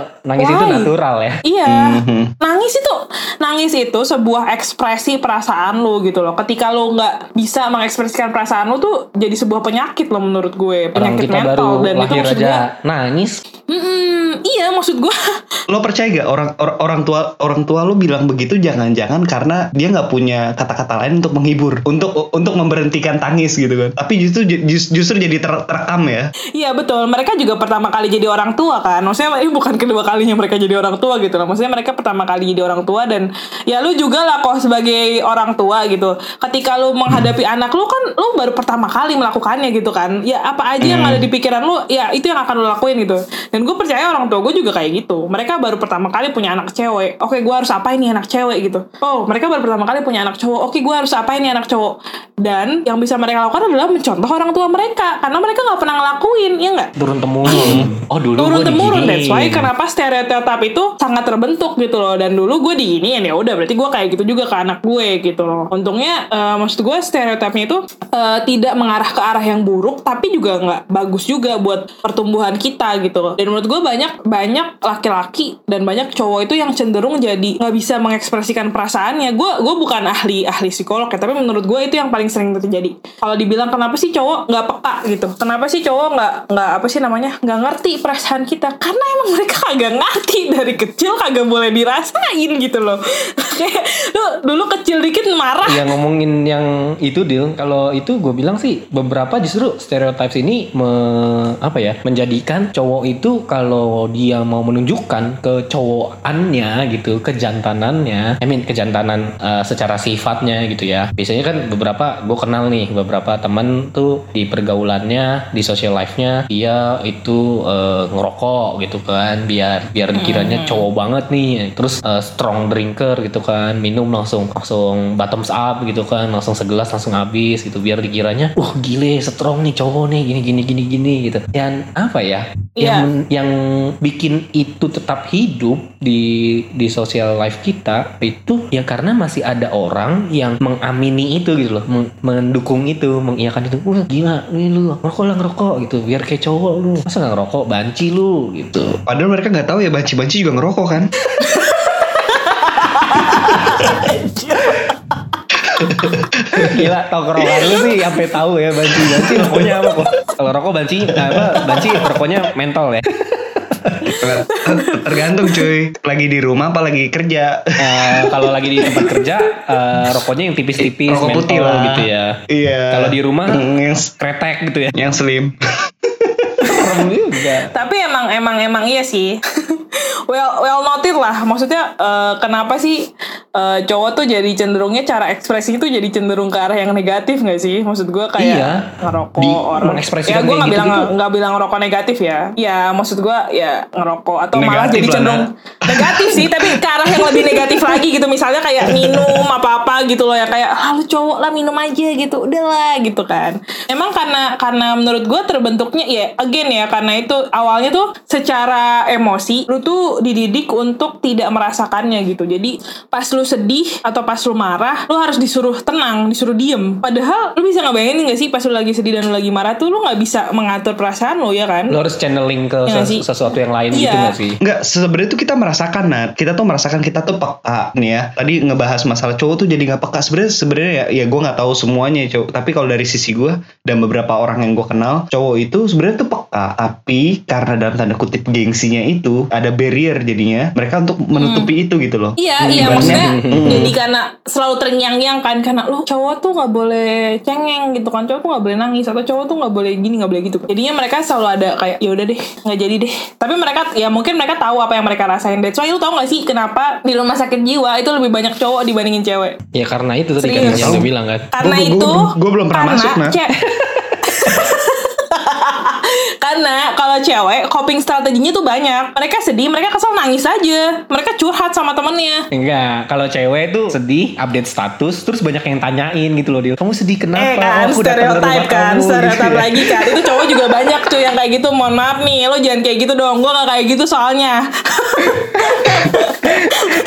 nangis itu natural ya. Iya, Mhm. nangis itu nangis itu sebuah ekspresi perasaan lu gitu loh. Ketika lu nggak bisa mengekspresikan perasaan lu tuh jadi sebuah penyakit loh menurut gue, penyakit kita mental baru dan itu maksud aja gue. nangis. Mm-mm, iya maksud gue. [LAUGHS] lo percaya gak orang or- orang tua orang tua lo bilang begitu jangan-jangan karena dia nggak punya kata-kata lain untuk menghibur untuk untuk memberhentikan tangis gitu kan tapi justru just- justru jadi ter- terekam ya Iya betul. Mereka juga pertama kali jadi orang tua kan. Maksudnya ini bukan kedua kalinya mereka jadi orang tua gitu loh. Maksudnya mereka pertama kali jadi orang tua dan ya lu juga lah kok sebagai orang tua gitu. Ketika lu menghadapi anak lu kan lu baru pertama kali melakukannya gitu kan. Ya apa aja yang ada di pikiran lu ya itu yang akan lu lakuin gitu. Dan gue percaya orang tua gue juga kayak gitu. Mereka baru pertama kali punya anak cewek. Oke gue harus apa ini anak cewek gitu. Oh mereka baru pertama kali punya anak cowok. Oke gue harus apa ini anak cowok. Dan yang bisa mereka lakukan adalah mencontoh orang tua mereka karena mereka nggak pernah ngelakuin ya nggak Turun temurun. [CLEARS THROAT] Oh dulu turun temurun that's why kenapa stereotip itu sangat terbentuk gitu loh. Dan dulu gue diinin ya udah berarti gue kayak gitu juga ke anak gue gitu loh. Untungnya eh, maksud gue stereotipnya itu eh, tidak mengarah ke arah yang buruk tapi juga nggak bagus juga buat pertumbuhan kita gitu loh. Dan menurut gue banyak banyak laki-laki dan banyak cowok itu yang cenderung jadi nggak bisa mengekspresikan perasaannya. Gue gue bukan ahli ahli psikolog ya tapi menurut gue itu yang paling sering terjadi. Kalau dibilang kenapa sih cowok nggak peka gitu? Kenapa sih cowok nggak nggak apa sih namanya nggak ngerti perasaan kita? Karena emang mereka kagak ngerti dari kecil kagak boleh dirasain gitu loh [LAUGHS] kayak lu dulu kecil dikit marah Ya ngomongin yang itu deal, kalau itu gue bilang sih beberapa justru stereotypes ini me- apa ya menjadikan cowok itu kalau dia mau menunjukkan kecowokannya gitu, kejantanannya, I mean kejantanan eh, secara sifatnya gitu ya. Biasanya kan beberapa gue kenal nih beberapa teman tuh di pergaulannya, di social life-nya dia itu eh, ngerokok gitu kan, biar biar dikiranya cowok banget nih, terus eh, strong drinker gitu kan, minum langsung langsung bottoms up gitu kan, langsung segelas langsung habis gitu, biar dikiranya, wah gile strong nih cowok nih, gini gini gini gini gitu. Dan apa ya? Iya. Yang yang bikin itu tetap hidup di di social life kita itu ya karena masih ada orang yang mengamini itu gitu loh, meng- mendukung itu, mengiyakan itu. Wah gila, ini lu ngerokok lah ngerokok gitu, biar kayak cowok lu. Masa nggak ngerokok banci lu gitu. padahal mereka nggak tahu ya banci-banci juga ngerokok kan Gila tongkrongan lu sih sampai tahu ya banci banci rokoknya apa kok? Kalau rokok banci apa banci rokoknya mentol ya. tergantung cuy lagi di rumah apa lagi kerja Eh, kalau lagi di tempat kerja eh, rokoknya yang tipis-tipis Rokok mentol putih lah. gitu ya. iya Kalau di rumah Mm, yang, kretek gitu ya. yang slim Serem juga. tapi emang emang emang iya sih [LAUGHS] well well noted lah maksudnya eh, kenapa sih eh, cowok tuh jadi cenderungnya cara ekspresi itu jadi cenderung ke arah yang negatif nggak sih? Maksud gue kayak Iya. ngerokok Di- orang. ya gue nggak bilang gitu-gitu. nggak bilang ngerokok negatif ya. Ya maksud gue ya ngerokok atau malah Negatif jadi lah, cenderung Nak. negatif sih tapi ke arah yang lebih negatif lagi gitu. Misalnya kayak minum apa apa gitu loh ya kayak ah lu cowok lah minum aja gitu. Udahlah gitu kan. Emang karena karena menurut gue terbentuknya ya again ya karena itu awalnya tuh secara emosi lu tuh dididik untuk tidak merasakannya gitu. Jadi pas lu sedih atau pas lu marah lu harus disuruh tenang disuruh diem. Padahal lu bisa ngebayangin gak sih pas lu lagi sedih dan lu lagi marah tuh lu nggak bisa mengatur perasaan lu ya kan? Lo harus channeling ke Iya ses- sih. sesuatu yang lain gitu Iya. gak sih? Enggak, sebenarnya itu kita merasakan Nat. Kita tuh merasakan kita tuh peka nih ya. Tadi ngebahas masalah cowok tuh jadi nggak peka. Sebenarnya sebenarnya ya, ya gue nggak tahu semuanya cowok tapi kalau dari sisi gue dan beberapa orang yang gue kenal cowok itu sebenarnya tuh peka. Tapi karena dalam tanda kutip gengsinya itu ada barrier jadinya. Mereka untuk menutupi itu gitu loh. Iya, iya Ibaratnya, maksudnya jadi karena selalu terngiang-ngiang kan karena lo cowok tuh nggak boleh cengeng gitu kan. Cowok tuh nggak boleh nangis atau cowok tuh nggak boleh gini nggak boleh gitu. Jadinya mereka selalu ada kayak ya udah deh nggak jadi deh. Tapi mereka ya mungkin mereka tahu apa yang mereka rasain. Deh soalnya lu tau gak sih kenapa di rumah sakit jiwa itu lebih banyak cowok dibandingin cewek? Ya karena itu tadi kan yang lu bilang kan. karena Gua- gua- itu gua- gua belum pernah karena masuk, Nat. Karena kalau cewek coping strateginya tuh banyak mereka sedih mereka kesel nangis aja mereka curhat sama temennya Enggak, kalau cewek tuh sedih, update status, terus banyak yang tanyain gitu loh dia. Kamu sedih kenapa? Eh kan, Oh, aku datang ke stereotype kan, kamu," stereotype gitu ya. lagi kan. Itu cowok juga banyak cuy yang kayak gitu. Mohon maaf nih, lo jangan kayak gitu dong. Gue gak kayak gitu soalnya. [LAUGHS]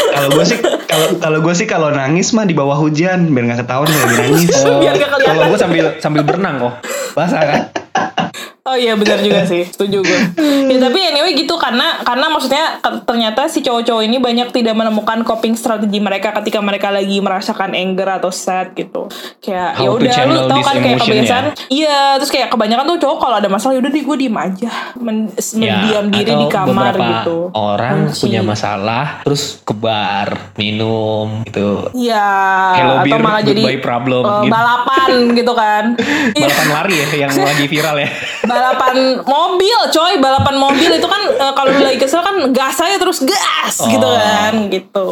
kalau gue sih kalau kalau gue sih kalau nangis mah di bawah hujan biar nggak ketahuan lagi nangis Oh, [LAUGHS] Biar gak kelihatan. Kalau gue sambil sambil berenang kok. Basah kan? [LAUGHS] Oh iya benar juga sih, [LAUGHS] setuju gue. Ya tapi anyway gitu karena karena maksudnya ternyata si cowok-cowok ini banyak tidak menemukan coping strategi mereka ketika mereka lagi merasakan anger atau sad gitu. Kayak ya udah lu tau kan kayak kebiasaan. Iya, terus kayak kebanyakan tuh cowok kalau ada masalah yaudah deh gue diem aja, Men- mendiam diri Ya, atau di kamar gitu. Orang Kunci. punya masalah, terus ke bar, minum gitu. Iya, Hello atau beer, malah jadi problem, eh, gitu. balapan gitu kan. [LAUGHS] Balapan lari ya yang [LAUGHS] lagi viral ya. Balapan mobil coy balapan mobil itu kan eh, kalau lagi kesel kan gas aja terus gas gitu Oh. kan gitu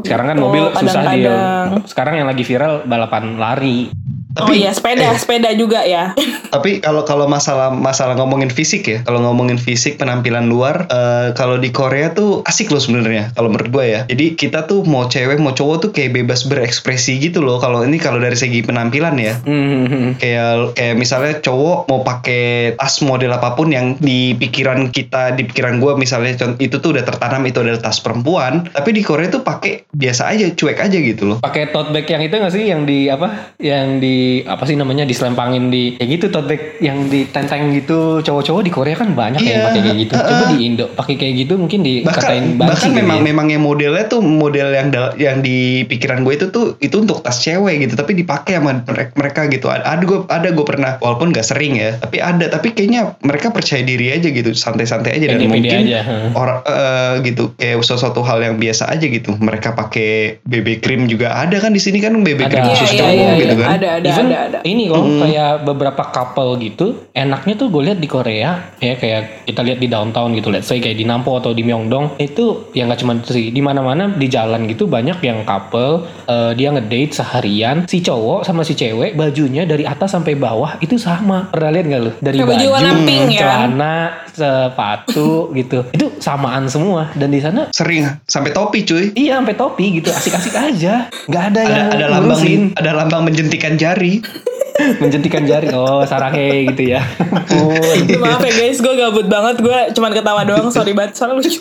Sekarang kan Gitu, mobil susah dia. Sekarang yang lagi viral balapan lari. Oh Tapi- iya sepeda eh. sepeda juga ya Tapi kalau kalau masalah masalah ngomongin fisik ya, kalau ngomongin fisik penampilan luar, eh, kalau di Korea tuh asik loh sebenarnya. Kalau menurut gue ya. Jadi kita tuh mau cewek mau cowok tuh kayak bebas berekspresi gitu loh. Kalau ini kalau dari segi penampilan ya. Hmm. Kayak kayak misalnya cowok mau pakai tas model apa pun yang di pikiran kita, di pikiran gue misalnya contoh itu tuh udah tertanam itu adalah tas perempuan. Tapi di Korea tuh pakai biasa aja, cuek aja gitu loh. Pakai tote bag yang itu gak sih yang di apa? Yang di apa sih namanya diselempangin di kayak gitu tote bag yang ditenteng gitu cowok-cowok di Korea kan banyak yang Iya, pakai kayak gitu. Coba uh-uh. di Indo pakai kayak gitu mungkin dikatain bahkan banci bahkan gitu memang ya. memang yang modelnya tuh model yang dal- yang di pikiran gue itu tuh itu untuk tas cewek gitu tapi dipakai sama mereka, gitu ada ada gue ada gue pernah walaupun gak sering ya tapi ada tapi kayaknya mereka percaya diri aja gitu santai-santai aja dan mungkin aja, orang eh, gitu kayak sesuatu hal yang biasa aja gitu mereka pakai BB cream juga ada kan di sini kan BB cream khusus iya, cowok iya, gitu iya. kan ada ada Even ada ada. ini kok kayak beberapa couple gitu enaknya tuh gue lihat di Korea ya kayak kita lihat di downtown gitu let's say kayak di Nampo atau di Myeongdong itu ya nggak cuma sih di mana-mana di jalan gitu banyak yang couple eh, dia ngedate seharian si cowok sama si cewek bajunya dari atas sampai bawah itu sama. Pernah lihat nggak lu? Dari baju baju warna pink ya? celana sepatu [LAUGHS] gitu. Itu samaan semua. Dan di sana sering sampai topi cuy. Iya sampai topi gitu asik-asik aja. Nggak ada, ada yang ada lambang ngurusin. ada lambang menjentikan jari [LAUGHS] menjentikan jari. Oh saranghe gitu ya. Ampun. [LAUGHS] maaf ya guys gue gabut banget. Gue cuman ketawa doang. Sorry banget. Soalnya lucu.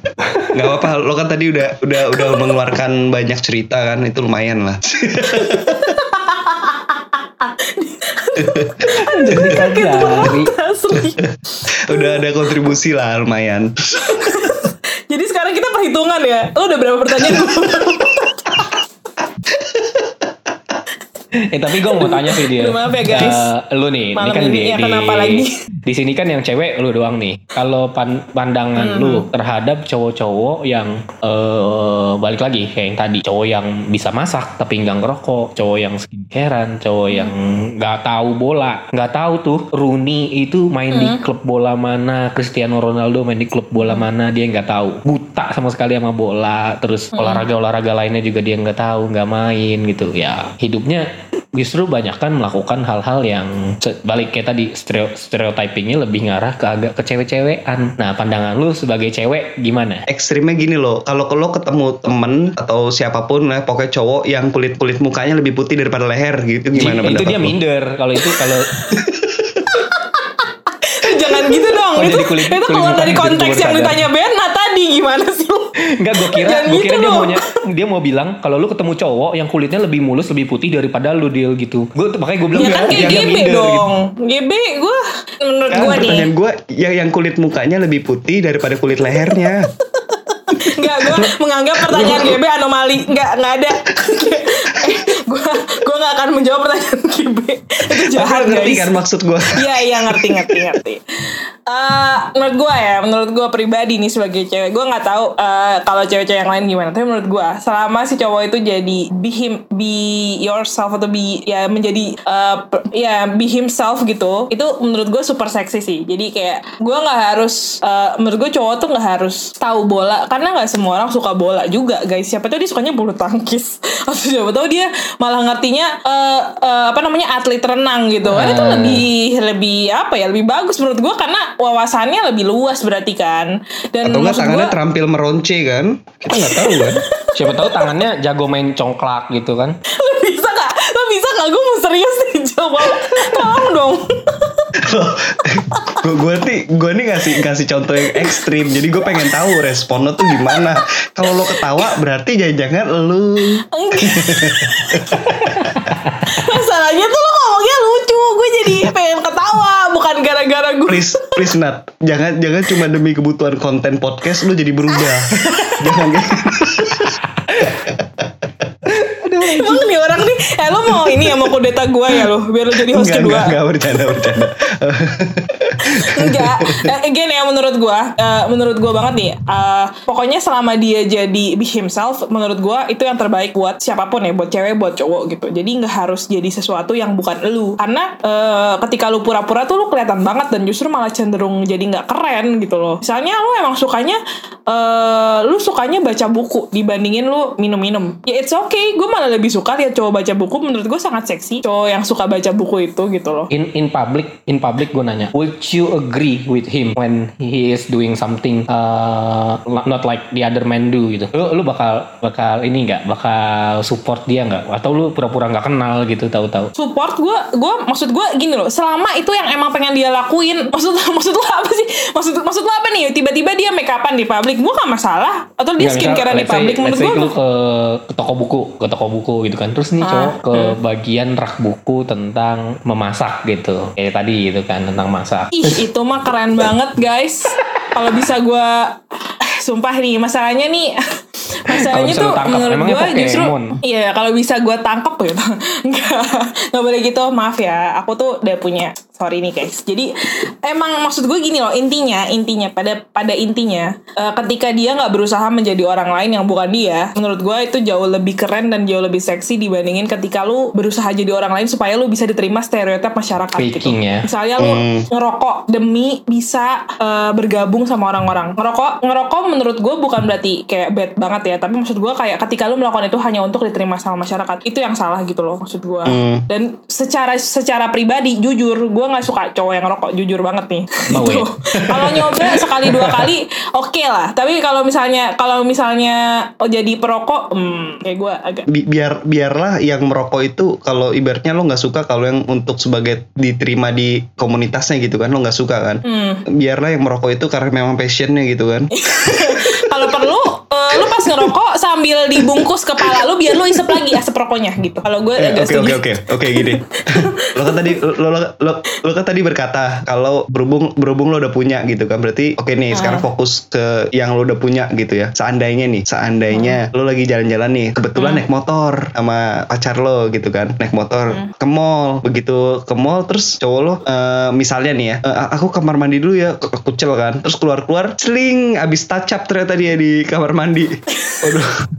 [LAUGHS] Nggak apa-apa. Lo kan tadi udah udah udah mengeluarkan banyak cerita kan. Itu lumayan lah. Jari. asli. Udah ada kontribusi lah lumayan. Jadi sekarang kita perhitungan ya. Lo udah berapa pertanyaan [LAUGHS] eh tapi gue mau tanya sih dia maaf ya, guys. Eh, lu nih Malam ini kan ini di, ya, di, kenapa lagi? [LAUGHS] di sini kan yang cewek lu doang nih kalau pan- pandangan Hmm. lu terhadap cowok-cowok yang eh balik lagi kayak yang tadi cowok yang bisa masak tapi nggak ngerokok cowok yang skincarean cowok Hmm. yang nggak tahu bola nggak tahu tuh Rooney itu main di Hmm. klub bola mana Cristiano Ronaldo main di klub bola mana dia nggak tahu buta sama sekali sama bola terus Hmm. olahraga olahraga lainnya juga dia nggak tahu nggak main gitu ya hidupnya justru banyak kan melakukan hal-hal yang balik kayak tadi stereo, stereotypingnya lebih ngarah ke agak ke cewek-cewekan. Nah pandangan lu sebagai cewek gimana? ekstrimnya gini loh kalau lo ketemu temen atau siapa pun lah pokoknya cowok yang kulit kulit mukanya lebih putih daripada leher gitu gimana itu dia lo? minder kalau itu kalau [LAUGHS] jangan gitu dong Oh, itu jadi kulit- itu kulit keluar dari konteks yang ditanya Bena tadi gimana sih lu Enggak gue kira gue gitu kira dia maunya dia mau bilang kalau lu ketemu cowok yang kulitnya lebih mulus lebih putih daripada lu deal gitu. Gue makanya gue bilang ya kan kayak GB minder gitu. dong GB gue menurut kan gue nih pertanyaan gue yang yang kulit mukanya lebih putih daripada kulit lehernya [LAUGHS] Enggak, gue menganggap pertanyaan GB anomali. Enggak, enggak ada. [LAUGHS] gue gue nggak akan menjawab pertanyaan GB. Itu jahat ngerti guys. kan maksud gue Iya iya ngerti ngerti ngerti. Eh, menurut gue ya, menurut gue pribadi nih sebagai cewek, gue nggak tahu eh, kalau cewek-cewek yang lain gimana. Tapi menurut gue, selama si cowok itu jadi be him, be yourself atau be ya menjadi per- ya be himself gitu, itu menurut gue super seksi sih. Jadi kayak gue nggak harus, eh, menurut gue cowok tuh nggak harus tahu bola karena nggak semua orang suka bola juga guys. Siapa tahu dia sukanya bulu tangkis [LAUGHS] atau siapa tahu dia malah ngertinya eh, eh, apa namanya atlet renang gitu. Kan itu Hmm. lebih lebih apa ya lebih bagus menurut gue karena wawasannya lebih luas berarti kan. Dan Atau nggak tangannya gua, terampil meronce kan? Kita nggak tahu kan? [LAUGHS] Siapa tahu tangannya jago main congklak gitu kan. [LAUGHS] lo bisa gak lo bisa gak gue mau serius nih [LAUGHS] jawab tolong dong. Gue gue nih gue nih ngasih ngasih contoh yang ekstrim. Jadi gue pengen tahu respon lo tuh gimana. Kalau lo ketawa berarti jangan-jangan lu masalahnya tuh jadi pengen ketawa bukan gara-gara gue please please Nat. Jangan jangan cuma demi kebutuhan konten podcast lu jadi berubah. Jangan emang nih orang nih. Eh lo mau ini ya mau kudeta gue ya lo biar lo jadi host enggak kedua. enggak enggak bercanda bercanda Enggak, Eh, again ya menurut gua, eh, menurut gua banget nih. eh, pokoknya selama dia jadi be himself, menurut gua itu yang terbaik buat siapa pun ya, buat cewek, buat cowok gitu. Jadi nggak harus jadi sesuatu yang bukan lu. Karena eh, ketika lu pura-pura tuh lu kelihatan banget dan justru malah cenderung jadi nggak keren gitu loh. Misalnya lu emang sukanya, eh, lu sukanya baca buku dibandingin lu minum-minum. Ya it's okay, gue malah lebih suka lihat cowok baca buku. Menurut gue sangat seksi. Cowok yang suka baca buku itu gitu loh. In in public, in public gue nanya, you agree with him when he is doing something uh, not like the other man do gitu? Lu lu bakal bakal ini nggak? Bakal support dia nggak? Atau lu pura-pura nggak kenal gitu tahu-tahu? support gue gue maksud gue gini loh selama itu yang emang pengen dia lakuin [LAUGHS] maksud maksud lo apa sih maksud maksud lo apa nih tiba-tiba dia make upan di publik gue gak masalah atau dia skincare di publik menurut gue lu ke, ke toko buku, ke toko buku gitu kan. Terus nih Ah, cowok ke hmm. bagian rak buku tentang memasak gitu. Kayak tadi gitu kan tentang masak. Ih itu mah keren banget guys. Kalau bisa gue sumpah nih masalahnya nih masalahnya tuh tangkap, menurut gue justru iya kalau bisa gue tangkep gitu. [LAUGHS] Nggak nggak boleh gitu maaf ya. Aku tuh udah punya sorry nih guys. Jadi emang maksud gue gini loh intinya intinya pada pada intinya eh, ketika dia nggak berusaha menjadi orang lain yang bukan dia menurut gue itu jauh lebih keren dan jauh lebih seksi dibandingin ketika lu berusaha jadi orang lain supaya lu bisa diterima stereotip masyarakat gitu. Faking ya. misalnya lu ngerokok demi bisa eh, bergabung sama orang-orang. Ngerokok ngerokok menurut gue bukan berarti kayak bad banget ya tapi maksud gue kayak ketika lu melakukan itu hanya untuk diterima sama masyarakat itu yang salah gitu loh maksud gue. Dan secara secara pribadi jujur gue nggak suka cowok yang ngerokok jujur banget nih Bau gitu. [LAUGHS] kalau nyoba sekali dua [LAUGHS] kali oke lah tapi kalau misalnya kalau misalnya oh, jadi perokok hmm, kayak gue agak Bi- biar biarlah yang merokok itu kalau ibaratnya lo nggak suka kalau yang untuk sebagai diterima di komunitasnya gitu kan lo nggak suka kan hmm. biarlah yang merokok itu karena memang passionnya gitu kan [LAUGHS] kalau perlu eh, lu pas ngerokok sambil dibungkus kepala lu biar lu isep lagi asap rokoknya gitu kalau gue Eh, agak Oke oke oke oke gini. [LAUGHS] lo kan tadi lo, lo, lo, lo kan tadi berkata kalau berhubung berhubung lo udah punya gitu kan berarti oke nih sekarang Ah. fokus ke yang lo udah punya gitu ya. Seandainya nih, seandainya Ah. lo lagi jalan-jalan nih, kebetulan naik motor sama pacar lo gitu kan, naik motor Hmm. ke mall. Begitu ke mall terus cowok lo eh, misalnya nih ya, "Eh, aku kamar mandi dulu ya, kucel kan. Terus keluar-keluar, seling abis touch up ternyata dia di kamar mandi. [LAUGHS] Waduh.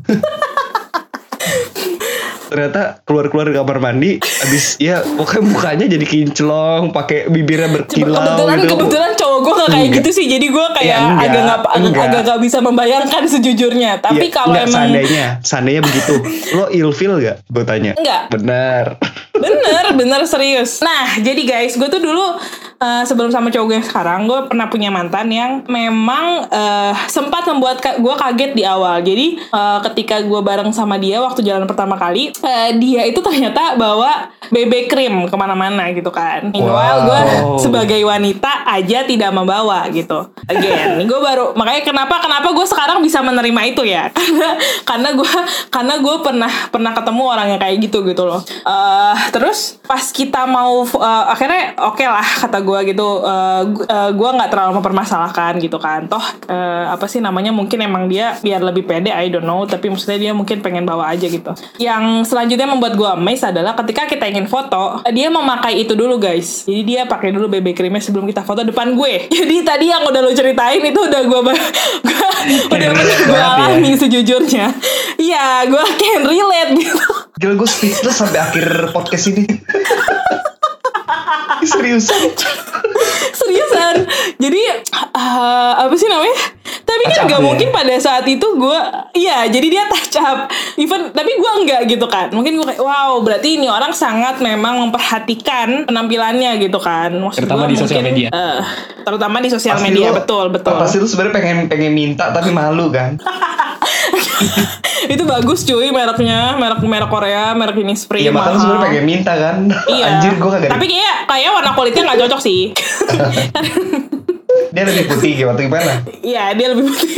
Ternyata keluar-keluar dari kamar mandi habis ya pokoknya mukanya jadi kinclong pakai bibirnya berkilau kebetulan gitu. kebetulan cowok gue gak kayak gitu sih jadi gue kayak Ya, enggak, agak nggak agak, enggak. agak gak bisa membayangkan sejujurnya. Tapi Ya, kalau emang seandainya seandainya begitu. Lo ilfil gak gue tanya. Enggak. benar. Bener, bener serius. Nah, jadi guys, gue tuh dulu eh, sebelum sama cowok gue yang sekarang, gue pernah punya mantan yang memang eh, sempat membuat ka- gue kaget di awal. Jadi eh, ketika gue bareng sama dia waktu jalan pertama kali, eh, dia itu ternyata bawa BB cream ke mana-mana gitu kan. Meanwhile gue Wow. sebagai wanita aja tidak membawa gitu. Again, gue baru makanya kenapa kenapa gue sekarang bisa menerima itu ya? [LAUGHS] Karena gue karena gue pernah pernah ketemu orang yang kayak gitu gitu loh. Eh terus pas kita mau eh, akhirnya oke lah kata gue gue gitu eh, gu- eh, gue nggak terlalu mempermasalahkan gitu kan. Toh eh, apa sih namanya mungkin emang dia biar lebih pede I don't know. Tapi maksudnya dia mungkin pengen bawa aja gitu. Yang selanjutnya membuat gue amazed adalah ketika kita ingin foto dia memakai itu dulu guys. Jadi dia pakai dulu BB creamnya sebelum kita foto depan gue. [LAUGHS] Jadi tadi yang udah lo ceritain itu udah gue [LAUGHS] udah relate gue banget ya. alami sejujurnya. [LAUGHS] Iya gue can relate gitu. Gila gue speechless sampai akhir podcast ini. [LAUGHS] Seriusan. seriusan jadi eh, apa sih namanya tapi Touch kan up gak ya? mungkin pada saat itu gue iya jadi dia touch up even tapi gue enggak gitu kan mungkin gue kayak wow berarti ini orang sangat memang memperhatikan penampilannya gitu kan Maksud Terutama gua di sosial media. eh, terutama di sosial Pasti media lu- betul betul Pasti lu sebenarnya pengen pengen minta tapi malu kan. [LAUGHS] [LAUGHS] itu bagus cuy mereknya merek merek Korea merek Innisfree Iya makanya sebenarnya pengen minta kan. Iya. [LAUGHS] Anjir gue kagak. Tapi kayak kayak warna kulitnya nggak cocok sih. [LAUGHS] Dia lebih putih gitu atau gimana? Iya dia lebih putih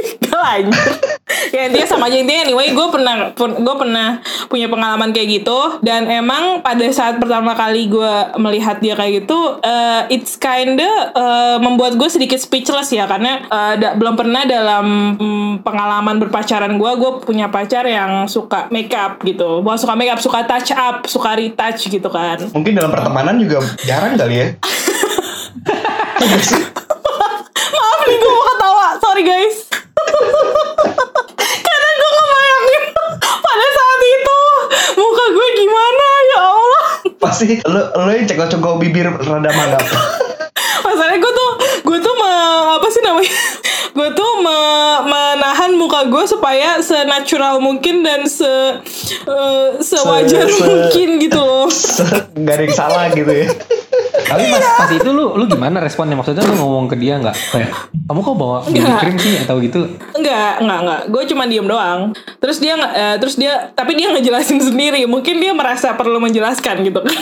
Ya intinya sama aja. Intinya anyway gue pernah gue pernah punya pengalaman kayak gitu. Dan emang pada saat pertama kali gue melihat dia kayak gitu eh, it's kinda eh, membuat gue sedikit speechless ya. Karena eh, da- belum pernah dalam mm, pengalaman berpacaran gue gue punya pacar yang suka makeup gitu. Bukan suka makeup suka touch up suka retouch gitu kan. Mungkin dalam pertemanan juga jarang kali ya. [LAUGHS] Maaf nih gue mau ketawa. Sorry guys Karena gue ngebayangin Pada saat itu Muka gue gimana Ya Allah Pasti lo lo yang cekok-cekok bibir rada mangap. [LAUGHS] Masalahnya gue tuh Gue tuh me- Apa sih namanya [LAUGHS] Gue tuh me- menahan muka gue supaya senatural mungkin dan se eh, sewajar Se- se- mungkin [LAUGHS] gitu loh. Gak ada yang salah gitu ya. Tapi pas, pas itu lu lu gimana responnya? Maksudnya lu ngomong ke dia nggak kayak kamu kok bawa Nggak. cream sih atau gitu? Enggak, enggak, enggak. Gue cuma diem doang. Terus dia nggak- eh, terus dia tapi dia ngejelasin [LAUGHS] sendiri. Mungkin dia merasa perlu menjelaskan gitu kan.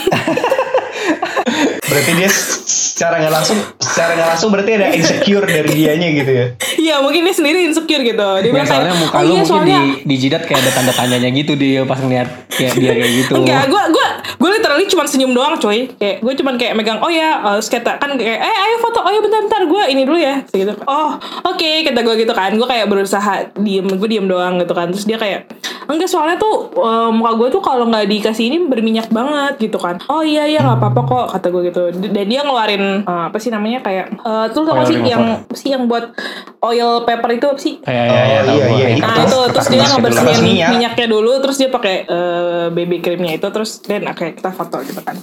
Berarti dia secara nggak langsung, secara nggak langsung berarti ada insecure dari dianya gitu ya. Iya, mungkin dia sendiri insecure gitu. Dia Ya, bilang kayak, soalnya muka "Oh lu iya, mungkin soalnya di, di jidat kayak ada tanda tanyanya gitu dia pas ngeliat kayak dia kayak gitu. Enggak, gue gue gue literally cuma senyum doang, coy. Kayak gue cuma kayak megang, oh ya, uh, sketa kan kayak, eh ayo foto, oh ya bentar-bentar gue ini dulu ya, gitu. Oh, oke, kata gue gitu kan. Gue kayak berusaha diem, gue diem doang gitu kan. Terus dia kayak, enggak soalnya tuh uh, muka gue tuh kalau nggak dikasih ini berminyak banget gitu kan. Oh iya iya nggak apa-apa kok, kata gue gitu. Dan dia ngeluarin uh, apa sih namanya kayak, uh, tuh tau sih yang sih yang buat oil paper itu apa sih? Oh, ya, ya, tahu iya, gua. iya, iya. Nah itu terus dia gitu, ngebersihin minyak. minyaknya dulu terus dia pakai eh, baby creamnya itu terus dan oke kita foto gitu kan.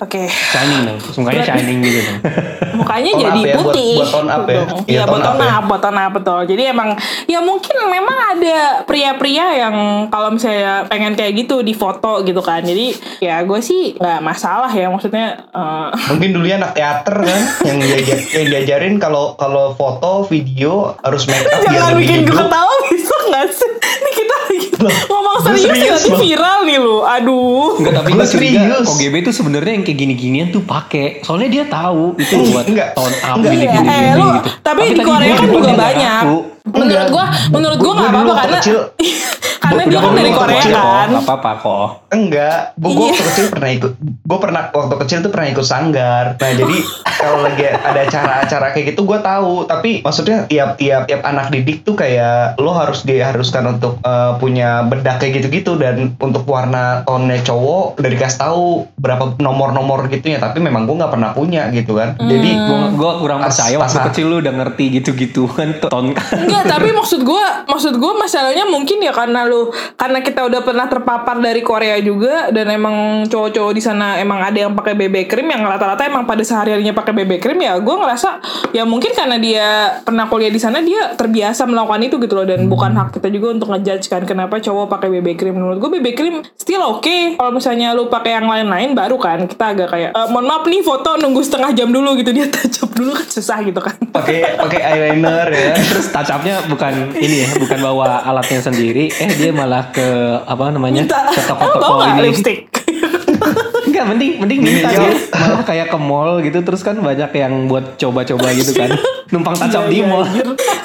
Oke. shining dong, mukanya shining gitu dong. [LAUGHS] Mukanya jadi up ya, putih. buat tone up ya. Gitu. Iya, Iya, buat tone ya. up, buat tone up betul. Jadi emang ya mungkin memang ada pria-pria yang kalau misalnya pengen kayak gitu di foto gitu kan. Jadi ya gue sih nggak masalah ya maksudnya eh, Mungkin dulu anak teater kan [LAUGHS] yang diajar, yang diajarin kalau kalau foto video harus make up Jangan bikin gue ketawa bisa gak sih? [LAUGHS] Ini kita Loh, ngomong gue serius, serius, nanti viral nih lu. Aduh. Enggak tapi gue curiga serius. KGB tuh sebenarnya yang kayak gini-ginian tuh pakai. Soalnya dia tahu itu buat tone up Enggak. gini Iya, gini eh, gini lu, gitu. tapi, di tadi Korea kan juga nggak banyak. Menurut gua, menurut gua Gua- nggak apa-apa karena [LAUGHS] karena dia Udah kan dari Korea kecil kok, kan. nggak apa-apa kok. Enggak, gue Iya. waktu kecil pernah ikut. Gue pernah waktu kecil tuh pernah ikut sanggar. Nah jadi [LAUGHS] kalau lagi ada acara-acara kayak gitu gue tahu. Tapi maksudnya tiap-tiap tiap anak didik tuh kayak lo harus diharuskan untuk eh, punya bedak kayak gitu-gitu dan untuk warna tone cowok udah dikasih tahu berapa nomor-nomor gitu ya. Tapi memang gue nggak pernah punya gitu kan. Jadi Hmm. Gue gua kurang Pas- percaya pas- waktu kecil lu udah ngerti gitu-gitu kan ton Enggak, tapi maksud gua, maksud gua masalahnya mungkin ya karena lu karena kita udah pernah terpapar dari Korea juga dan emang cowok-cowok di sana emang ada yang pakai BB cream yang rata-rata emang pada sehari-harinya pakai BB cream ya gua ngerasa ya mungkin karena dia pernah kuliah di sana dia terbiasa melakukan itu gitu loh dan bukan hak kita juga untuk ngejudge kan kenapa cowok pakai BB cream menurut gua BB cream still oke kalau misalnya lu pakai yang lain-lain baru kan kita agak kayak "Eh, mohon maaf nih foto nunggu setengah jam dulu gitu [LAUGHS] dia touch up dulu kan susah gitu kan pakai pakai eyeliner ya. Terus touch up-nya bukan ini ya, bukan bawa alatnya sendiri. Eh dia malah ke apa namanya? minta ke toko-toko ini. lipstick [LAUGHS] Enggak, mending mending minta Iya. dia malah kayak ke mall gitu terus kan banyak yang buat coba-coba gitu kan. Numpang touch up Iya, di iya, mall.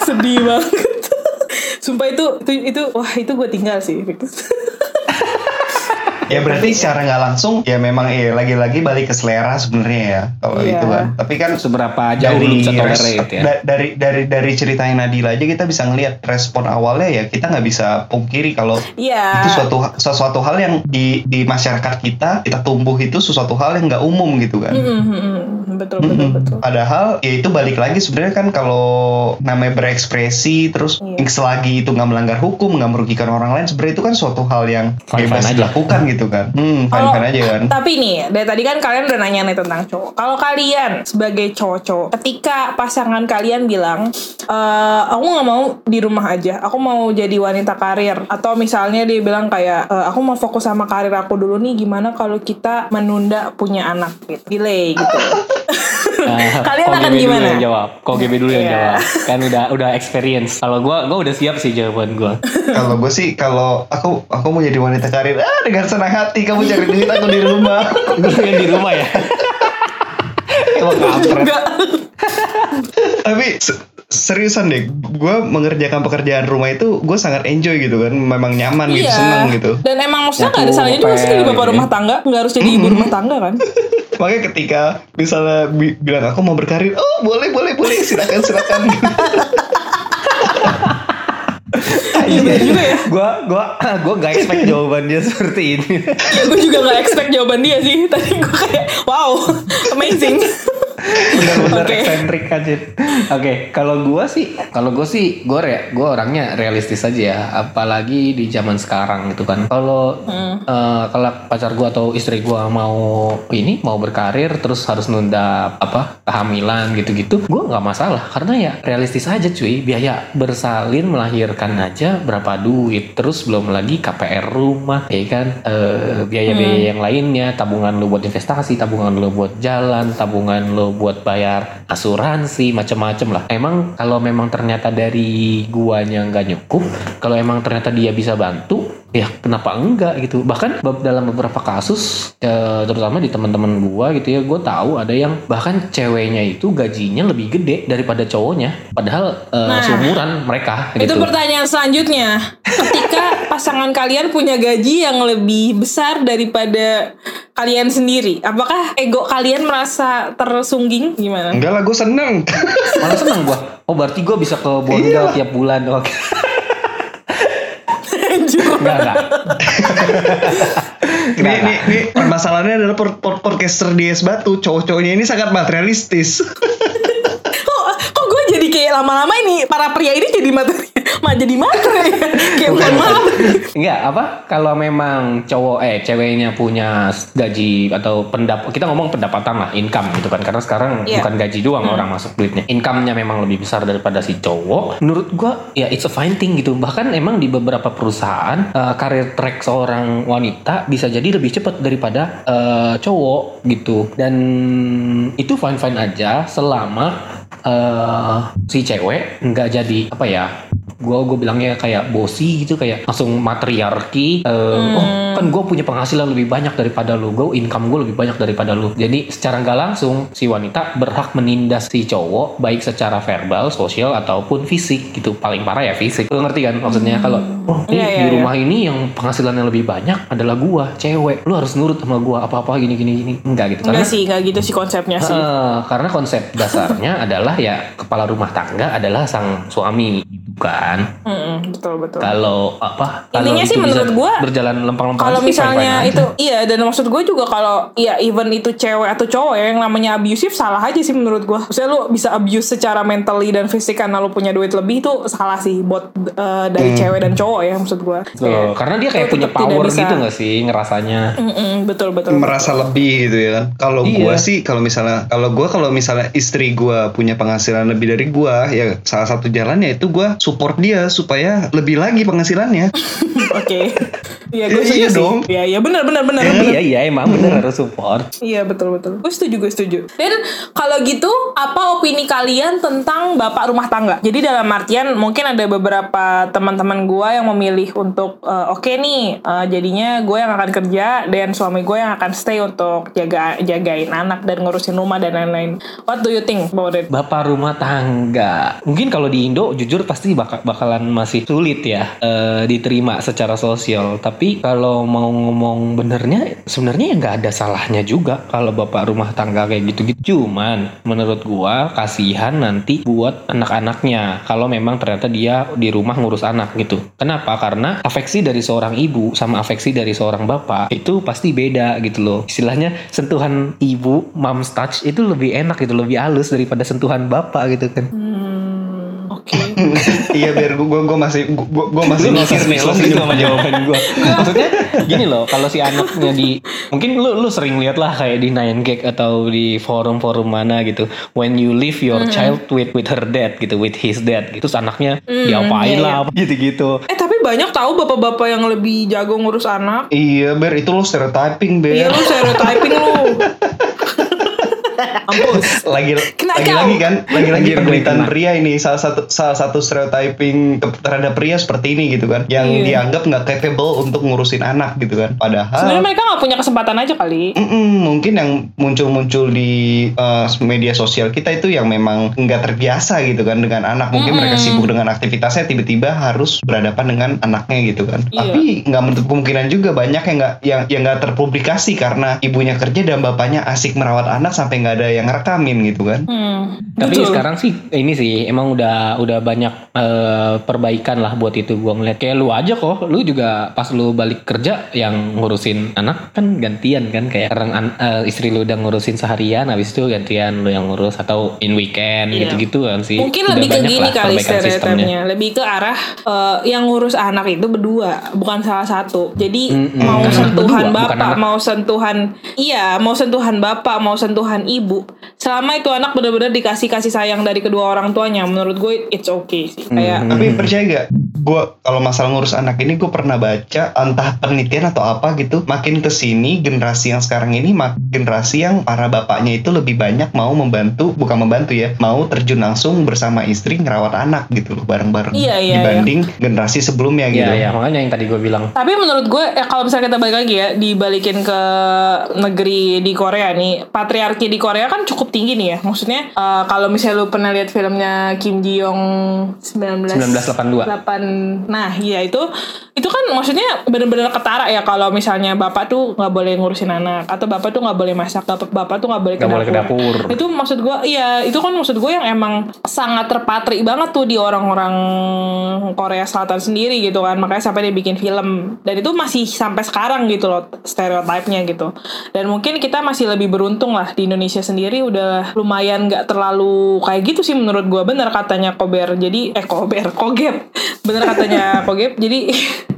sedih banget [LAUGHS] sumpah itu itu, itu wah itu gue tinggal sih [LAUGHS] ya berarti secara nggak langsung ya memang ya lagi-lagi balik ke selera sebenarnya ya kalau Iya. itu kan tapi kan Seberapa jauh lu bisa tolerate ya? da- dari dari dari ceritanya Nadila aja kita bisa ngelihat respon awalnya ya kita nggak bisa pungkiri kalau Iya. itu suatu sesuatu hal yang di di masyarakat kita kita tumbuh itu sesuatu hal yang nggak umum gitu kan Mm, mm, mm. betul betul Mm-mm. betul. Padahal ya itu balik lagi sebenarnya kan kalau namanya berekspresi terus Iya. selagi itu nggak melanggar hukum nggak merugikan orang lain sebenarnya itu kan suatu hal yang bebas aja. dilakukan gitu kan. Hmm, fine Kalau- fine aja kan. Tapi nih, dari tadi kan kalian udah nanya nih tentang cowok. Kalau kalian sebagai cowok-cowok, ketika pasangan kalian bilang, "Eh, aku nggak mau di rumah aja, aku mau jadi wanita karir, atau misalnya dia bilang kayak, "Eh, aku mau fokus sama karir aku dulu nih, gimana kalau kita menunda punya anak, gitu, delay gitu. Nah, Kalian akan GB gimana? Dulu yang jawab. Kok GB dulu yang Iya. jawab. Kan udah udah experience. Kalau gua gua udah siap sih jawaban gua. kalau gue sih kalau aku aku mau jadi wanita karir ah dengan senang hati kamu cari duit aku di rumah. [LAUGHS] Lu yang di rumah ya. [LAUGHS] Emang kampret. Enggak. Tapi se- seriusan deh, gue mengerjakan pekerjaan rumah itu gue sangat enjoy gitu kan, memang nyaman gitu, Iya. seneng gitu. Dan emang maksudnya Nyapu, nggak ada salahnya juga sih jadi bapak gitu rumah ya. tangga, nggak harus jadi ibu rumah tangga kan? [LAUGHS] Makanya ketika misalnya bi- bilang aku mau berkarir, oh boleh boleh boleh silakan silakan. [LAUGHS] Iya juga ya. gua gua gua gak expect jawaban dia seperti ini. [LAUGHS] Ya, gue juga gak expect jawaban dia sih. Tadi gue kayak, wow, amazing. Bener-bener Oke. eksentrik aja. Oke, kalau gua sih, kalau gua sih, gua re, gua orangnya realistis aja ya. Apalagi di zaman sekarang gitu kan. Kalau eh, kalau pacar gua atau istri gua mau ini mau berkarir terus harus nunda apa kehamilan gitu-gitu, gua nggak masalah karena ya realistis aja cuy. Biaya bersalin melahirkan aja berapa duit, terus belum lagi KPR rumah, ya kan? Eh, biaya-biaya yang lainnya, tabungan lu buat investasi, tabungan lu buat jalan, tabungan buat bayar asuransi, macam-macam lah. Emang kalau memang ternyata dari guanya nggak nyukup, kalau emang ternyata dia bisa bantu, ya kenapa enggak gitu. Bahkan dalam beberapa kasus, eh, terutama di teman-teman gua gitu ya, gue tahu ada yang bahkan ceweknya itu gajinya lebih gede daripada cowoknya, padahal eh, Nah, seumuran mereka Itu gitu. pertanyaan selanjutnya. Ketika [LAUGHS] pasangan kalian punya gaji yang lebih besar daripada kalian sendiri, apakah ego kalian merasa tersungging gimana? Enggak lah, gue seneng. [LAUGHS] Malah seneng gua. Oh berarti gua bisa ke bondol tiap bulan. Oke. [LAUGHS] Anjir. Enggak, enggak. Ini, ini, ini permasalahannya adalah pod- pod- podcaster di es batu cowok-cowoknya ini sangat materialistis. [LAUGHS] jadi kayak lama-lama ini para pria ini jadi materi [LAUGHS] mah jadi materi ya? kayak mohon maaf Enggak, apa? Kalau memang cowok eh ceweknya punya gaji atau pendap kita ngomong pendapatan lah, income gitu kan. Karena sekarang Iya. bukan gaji doang orang masuk duitnya. Income-nya memang lebih besar daripada si cowok. Menurut gua ya it's a fine thing gitu. Bahkan emang di beberapa perusahaan eh, karir track seorang wanita bisa jadi lebih cepat daripada eh, cowok gitu. Dan itu fine-fine aja selama eh si cewek nggak jadi apa ya gue gue bilangnya kayak bosi gitu kayak langsung matriarki eh, oh kan gue punya penghasilan lebih banyak daripada lu gue income gue lebih banyak daripada lu. Jadi secara nggak langsung si wanita berhak menindas si cowok baik secara verbal sosial ataupun fisik gitu. Paling parah ya fisik. Lu ngerti kan maksudnya? Kalau oh ini Iya, di iya. rumah ini yang penghasilannya lebih banyak adalah gua cewek. Lu harus nurut sama gua apa apa gini gini gini enggak gitu enggak sih enggak gitu sih konsepnya sih. Karena konsep dasarnya [LAUGHS] adalah ya kepala rumah tangga adalah sang suami gitu kan. Mm-mm, betul betul Kalau apa? kalau Intinya sih bisa menurut gua, berjalan lempeng-lempeng kalau sih misalnya aja. itu iya dan maksud gue juga kalau ya even itu cewek atau cowok ya yang namanya abusive salah aja sih menurut gue maksudnya lu bisa abuse secara mentally dan fisik karena lu punya duit lebih itu salah sih buat eh, dari cewek dan cowok ya maksud gue Tuh, karena dia kayak punya power gitu gak sih ngerasanya. betul betul merasa lebih gitu ya kan. Kalau Iya. gua sih kalau misalnya kalau gua kalau misalnya istri gua punya penghasilan lebih dari gua ya salah satu jalannya itu gua support dia supaya lebih lagi penghasilannya. [LAUGHS] oke iya gue Iya, setuju iya sih dong. iya iya benar benar benar Iya benar. iya iya emang bener harus support. [LAUGHS] Iya betul betul. Gue setuju gue setuju. Dan kalau gitu apa opini kalian tentang bapak rumah tangga? Jadi dalam artian mungkin ada beberapa teman-teman gue yang memilih untuk eh, oke nih eh, jadinya gue yang akan kerja dan suami gue yang akan stay untuk jaga jagain anak dan ngurusin rumah dan lain-lain. What do you think about it? Bapak rumah tangga. Mungkin kalau di Indo jujur pasti bak- bakalan masih sulit ya eh, diterima secara sosial. Tapi kalau mau ngomong benernya, sebenarnya ya nggak ada salahnya juga kalau bapak rumah tangga kayak gitu-gitu. Cuman menurut gua kasihan nanti buat anak-anaknya kalau memang ternyata dia di rumah ngurus anak gitu. Kenapa? Karena afeksi dari seorang ibu sama afeksi dari seorang bapak itu pasti beda gitu loh. Istilahnya sentuhan ibu, mom's touch itu lebih enak gitu, lebih halus daripada sentuhan bapak gitu kan. Hmm, Oke. [LAUGHS] iya biar gue gue masih gue gue masih Lu mikir nih lo lo gitu senyum sama jawaban gue. [LAUGHS] Maksudnya gini loh, kalau si anaknya di mungkin lu lu sering lihat lah kayak di Nine Gag atau di forum-forum mana gitu. When you leave your child with with her dad gitu, with his dad gitu, terus anaknya diapain iya, lah apa gitu-gitu. Eh tapi banyak tahu bapak-bapak yang lebih jago ngurus anak. Iya ber itu lo stereotyping Iya ber lu stereotyping lu. [LAUGHS] Ampus. lagi Kena lagi lagi kan lagi lagi Anjir, gue pemberitaan kena. pria ini salah satu salah satu stereotyping terhadap pria seperti ini gitu kan yang Iya. dianggap nggak capable untuk ngurusin anak gitu kan padahal Sebenarnya mereka nggak punya kesempatan aja kali. Mm-mm, mungkin yang muncul-muncul di uh, media sosial kita itu yang memang nggak terbiasa gitu kan dengan anak mungkin mereka sibuk dengan aktivitasnya tiba-tiba harus berhadapan dengan anaknya gitu kan Iya. tapi nggak menutup kemungkinan juga banyak yang nggak yang yang nggak terpublikasi karena ibunya kerja dan bapaknya asik merawat anak sampai nggak ada yang rekamin gitu kan Hmm, Tapi betul. sekarang sih ini sih emang udah udah banyak eh, perbaikan lah buat itu gua ngeliat kayak lu aja kok lu juga pas lu balik kerja yang ngurusin anak kan gantian kan kayak orang an- eh, istri lu udah ngurusin seharian habis itu gantian lu yang ngurus atau in weekend Iya. gitu-gitu kan sih. Mungkin Udah lebih ke gini kali stereotipnya, lebih ke arah eh, yang ngurus anak itu berdua, bukan salah satu. Jadi Mm-mm. mau Anak sentuhan berdua, bapak, mau sentuhan iya, mau sentuhan bapak, mau sentuhan ibu. Selama itu anak benar-benar dikasih kasih sayang dari kedua orang tuanya, menurut gue it's okay sih. Kayak Tapi percaya gak? Gue kalau masalah ngurus anak ini gue pernah baca entah penelitian atau apa gitu. Makin ke sini generasi yang sekarang ini generasi yang para bapaknya itu lebih banyak mau membantu, bukan membantu ya, mau terjun langsung bersama istri ngerawat anak gitu loh bareng-bareng. Iya, iya, Dibanding generasi sebelumnya gitu. Iya, iya, makanya yang tadi gue bilang. Tapi menurut gue ya kalau misalnya kita balik lagi ya dibalikin ke negeri di Korea nih patriarki di Korea kan cukup tinggi nih ya. Maksudnya eh, kalau misalnya lu pernah lihat filmnya Kim Ji Young 19 1982. 8 nah iya itu itu kan maksudnya bener-bener ketara ya kalau misalnya bapak tuh nggak boleh ngurusin anak atau bapak tuh nggak boleh masak bapak bapak tuh nggak boleh, Nggak boleh ke dapur. itu maksud gue iya itu kan maksud gue yang emang sangat terpatri banget tuh di orang-orang Korea Selatan sendiri gitu kan. Makanya sampai dia bikin film. Dan itu masih sampai sekarang gitu loh stereotipnya gitu. Dan mungkin kita masih lebih beruntung lah di Indonesia sendiri udah lumayan nggak terlalu kayak gitu sih menurut gue bener katanya Kober. Jadi eh Kober Kogep. Bener katanya Kogep. Jadi [LAUGHS]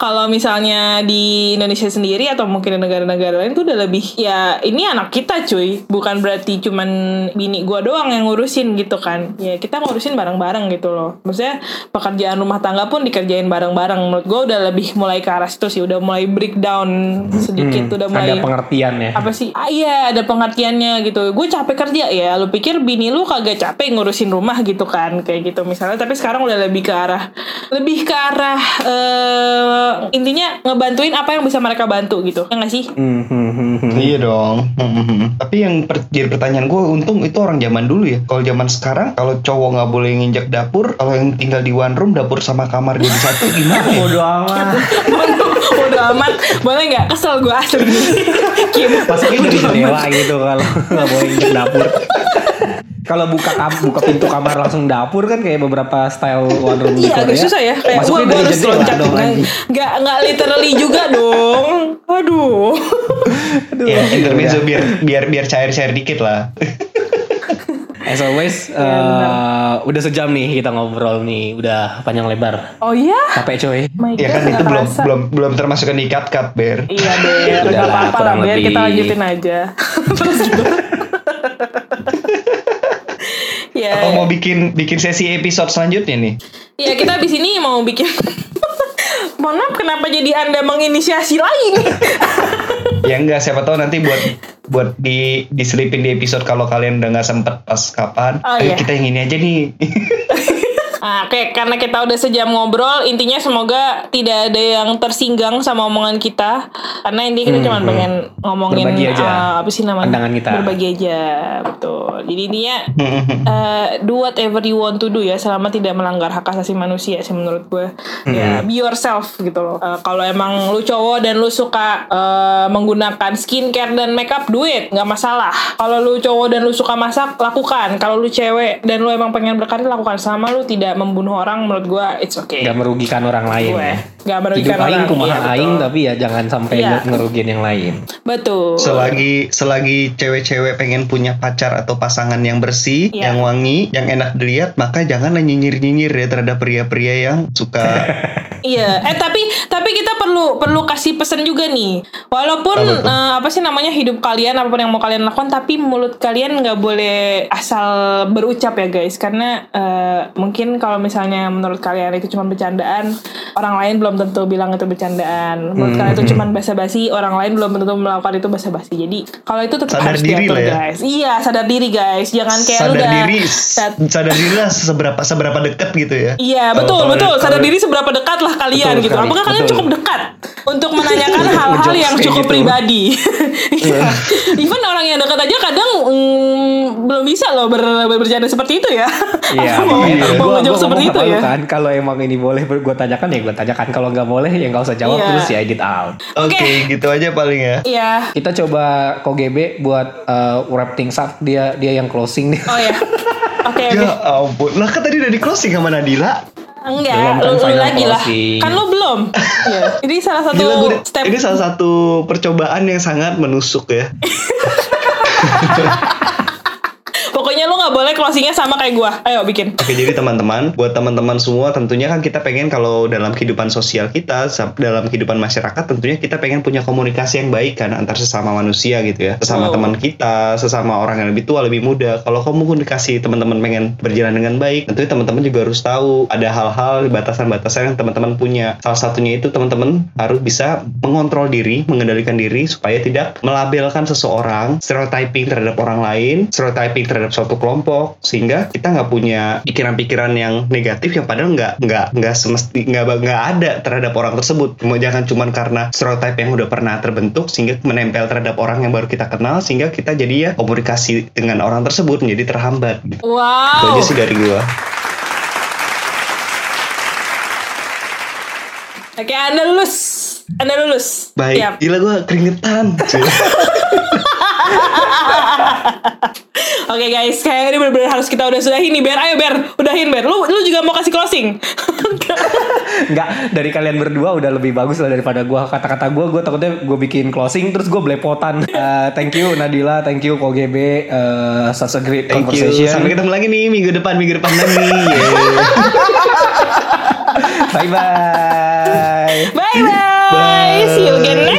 kalau misalnya di Indonesia sendiri atau mungkin di negara-negara lain tuh udah lebih ya ini anak kita cuy bukan berarti cuman bini gua doang yang ngurusin gitu kan ya kita ngurusin bareng-bareng gitu loh maksudnya pekerjaan rumah tangga pun dikerjain bareng-bareng menurut gua udah lebih mulai ke arah situ sih udah mulai breakdown sedikit udah mulai Hmm, Ada pengertian ya. apa sih? Ah, iya ada pengertiannya gitu. Gue capek kerja ya. Lu pikir bini lu kagak capek ngurusin rumah gitu kan? Kayak gitu misalnya. Tapi sekarang udah lebih ke arah lebih ke arah eh intinya ngebantuin apa yang bisa mereka bantu gitu. Ya nggak sih? Hmm, hmm, hmm, hmm. Iya dong. Hmm. Tapi yang per- jadi pertanyaan gue, untung itu orang zaman dulu ya. Kalau zaman sekarang, kalau cowok nggak boleh nginjak dapur, kalau yang tinggal di one room, dapur sama kamar jadi satu gimana ya? Bodoh amat. [LAUGHS] Bodoh amat. Boleh nggak? Kesel gue asli. [LAUGHS] Masuknya dari jendela gitu kalau nggak boleh injek dapur. Kalau buka kam- buka pintu kamar langsung dapur kan kayak beberapa style one room di Iya Korea. agak susah ya Kayak wah gue dari harus loncat dong Nggak-. Nggak literally juga dong Aduh [LAUGHS] Ya, intermezzo biar biar biar cair-cair dikit lah. [LAUGHS] As always, Iya, eh, udah sejam nih kita ngobrol nih, udah panjang lebar. Oh iya Capek coy. My ya God, kan itu belum kerasa. belum belum termasuk yang di cut ber. Iya Ber, [LAUGHS] Udah apa-apa lah Ber, kita lanjutin aja Terus gitu Ya, Atau mau bikin bikin sesi episode selanjutnya nih? ya kita abis ini mau bikin [LAUGHS] Mohon maaf kenapa jadi anda menginisiasi lagi nih [LAUGHS] ya enggak, siapa tahu nanti buat buat di diselipin di episode kalau kalian udah nggak sempet pas kapan. Oh, Ayo iya. kita yang ini aja nih. [LAUGHS] Nah, oke, karena kita udah sejam ngobrol, intinya semoga tidak ada yang tersinggang sama omongan kita. Karena intinya kita cuma pengen ngomongin Hmm, Berbagi aja. uh, apa sih namanya? Pandangan kita. Berbagi aja, betul. Jadi intinya uh, [LAUGHS] do whatever you want to do ya, selama tidak melanggar hak asasi manusia sih menurut gue. Hmm. Ya, be yourself gitu loh. Uh, kalau emang lu cowok dan lu suka uh, menggunakan skincare dan makeup, do it, nggak masalah. Kalau lu cowok dan lu suka masak, lakukan. Kalau lu cewek dan lu emang pengen berkarir, lakukan. Sama lu tidak membunuh orang, menurut gue it's okay. Gak merugikan orang lain. gue ya. nggak Hidup merugikan aing orang. kumaha Iya, betul. aing tapi ya jangan sampai Iya. ngerugiin yang lain. betul. Selagi selagi cewek-cewek pengen punya pacar atau pasangan yang bersih, Iya. yang wangi, yang enak dilihat, maka janganlah nyinyir-nyinyir ya terhadap pria-pria yang suka [LAUGHS] Iya, eh tapi tapi kita perlu perlu kasih pesan juga nih. Walaupun eh, apa sih namanya hidup kalian apa pun yang mau kalian lakukan, tapi mulut kalian nggak boleh asal berucap ya guys, karena eh, mungkin kalau misalnya menurut kalian itu cuma bercandaan, orang lain belum tentu bilang itu bercandaan. Menurut kalian itu cuma basa-basi, orang lain belum tentu melakukan itu basa-basi. Jadi kalau itu tetap Sadar harus diri diatur lah ya. guys. Iya, sadar diri guys. Jangan kayak sadar udah diri, dat- sadar diri lah seberapa seberapa dekat gitu ya. Iya betul kalau- betul sadar kalau- diri seberapa dekat lah kalian Betul gitu. sekali, Apakah kalian betul. cukup dekat untuk [LAUGHS] menanyakan hal-hal yang cukup gitu. pribadi? [LAUGHS] Iya. Even orang yang dekat aja kadang mm, belum bisa loh ber, ber- bercanda seperti itu ya. Iya, [LAUGHS] mau, makanya mau gua seperti itu ya. kan kalau emang ini boleh gue tanyakan ya gue tanyakan kalau nggak boleh ya nggak usah jawab Iya. terus ya edit out. Oke, Oke. gitu aja paling ya. Iya. Kita coba KGB buat uh, wrap things up dia dia yang closing nih. Oh ya. Oke oke. Ya ampun, lah kan tadi udah di closing sama Nadila. Enggak, Belum kan lu, lagi lah. Kan lu belum. [LAUGHS] Iya. Ini salah satu Gila, gua- step ini salah satu percobaan yang sangat menusuk ya. [LAUGHS] Nggak boleh closingnya sama kayak gua. Ayo bikin. Oke, jadi teman-teman, buat teman-teman semua tentunya kan kita pengen kalau dalam kehidupan sosial kita, dalam kehidupan masyarakat tentunya kita pengen punya komunikasi yang baik kan antar sesama manusia gitu ya. Sesama Oh. teman kita, sesama orang yang lebih tua, lebih muda. Kalau komunikasi teman-teman pengen berjalan dengan baik, tentunya teman-teman juga harus tahu ada hal-hal batasan-batasan yang teman-teman punya. Salah satunya itu teman-teman harus bisa mengontrol diri, mengendalikan diri supaya tidak melabelkan seseorang, stereotyping terhadap orang lain, stereotyping terhadap suatu kelompok, sehingga kita nggak punya pikiran-pikiran yang negatif yang padahal nggak nggak nggak semesti nggak nggak ada terhadap orang tersebut. Cuma jangan cuman karena stereotype yang udah pernah terbentuk sehingga menempel terhadap orang yang baru kita kenal sehingga kita jadi ya komunikasi dengan orang tersebut menjadi terhambat. Itu Wow. aja sih dari gua. Oke, Anda lulus. Anda lulus. Baik, Siap. gila gua keringetan. [LAUGHS] Oke guys, kayak ini bener-bener harus kita udah sudahin nih Ber. Ayo Ber, udahin Ber. Lu lu juga mau kasih closing? [LAUGHS] Enggak, dari kalian berdua udah lebih bagus lah daripada gua kata-kata gua gua takutnya gue bikin closing terus gue belepotan. Uh, [LAUGHS] thank you Nadila, thank you KGB, uh, such a great Thank you. conversation. Sampai ketemu lagi nih minggu depan, minggu depan lagi. Yeay. Bye bye. bye bye. See you again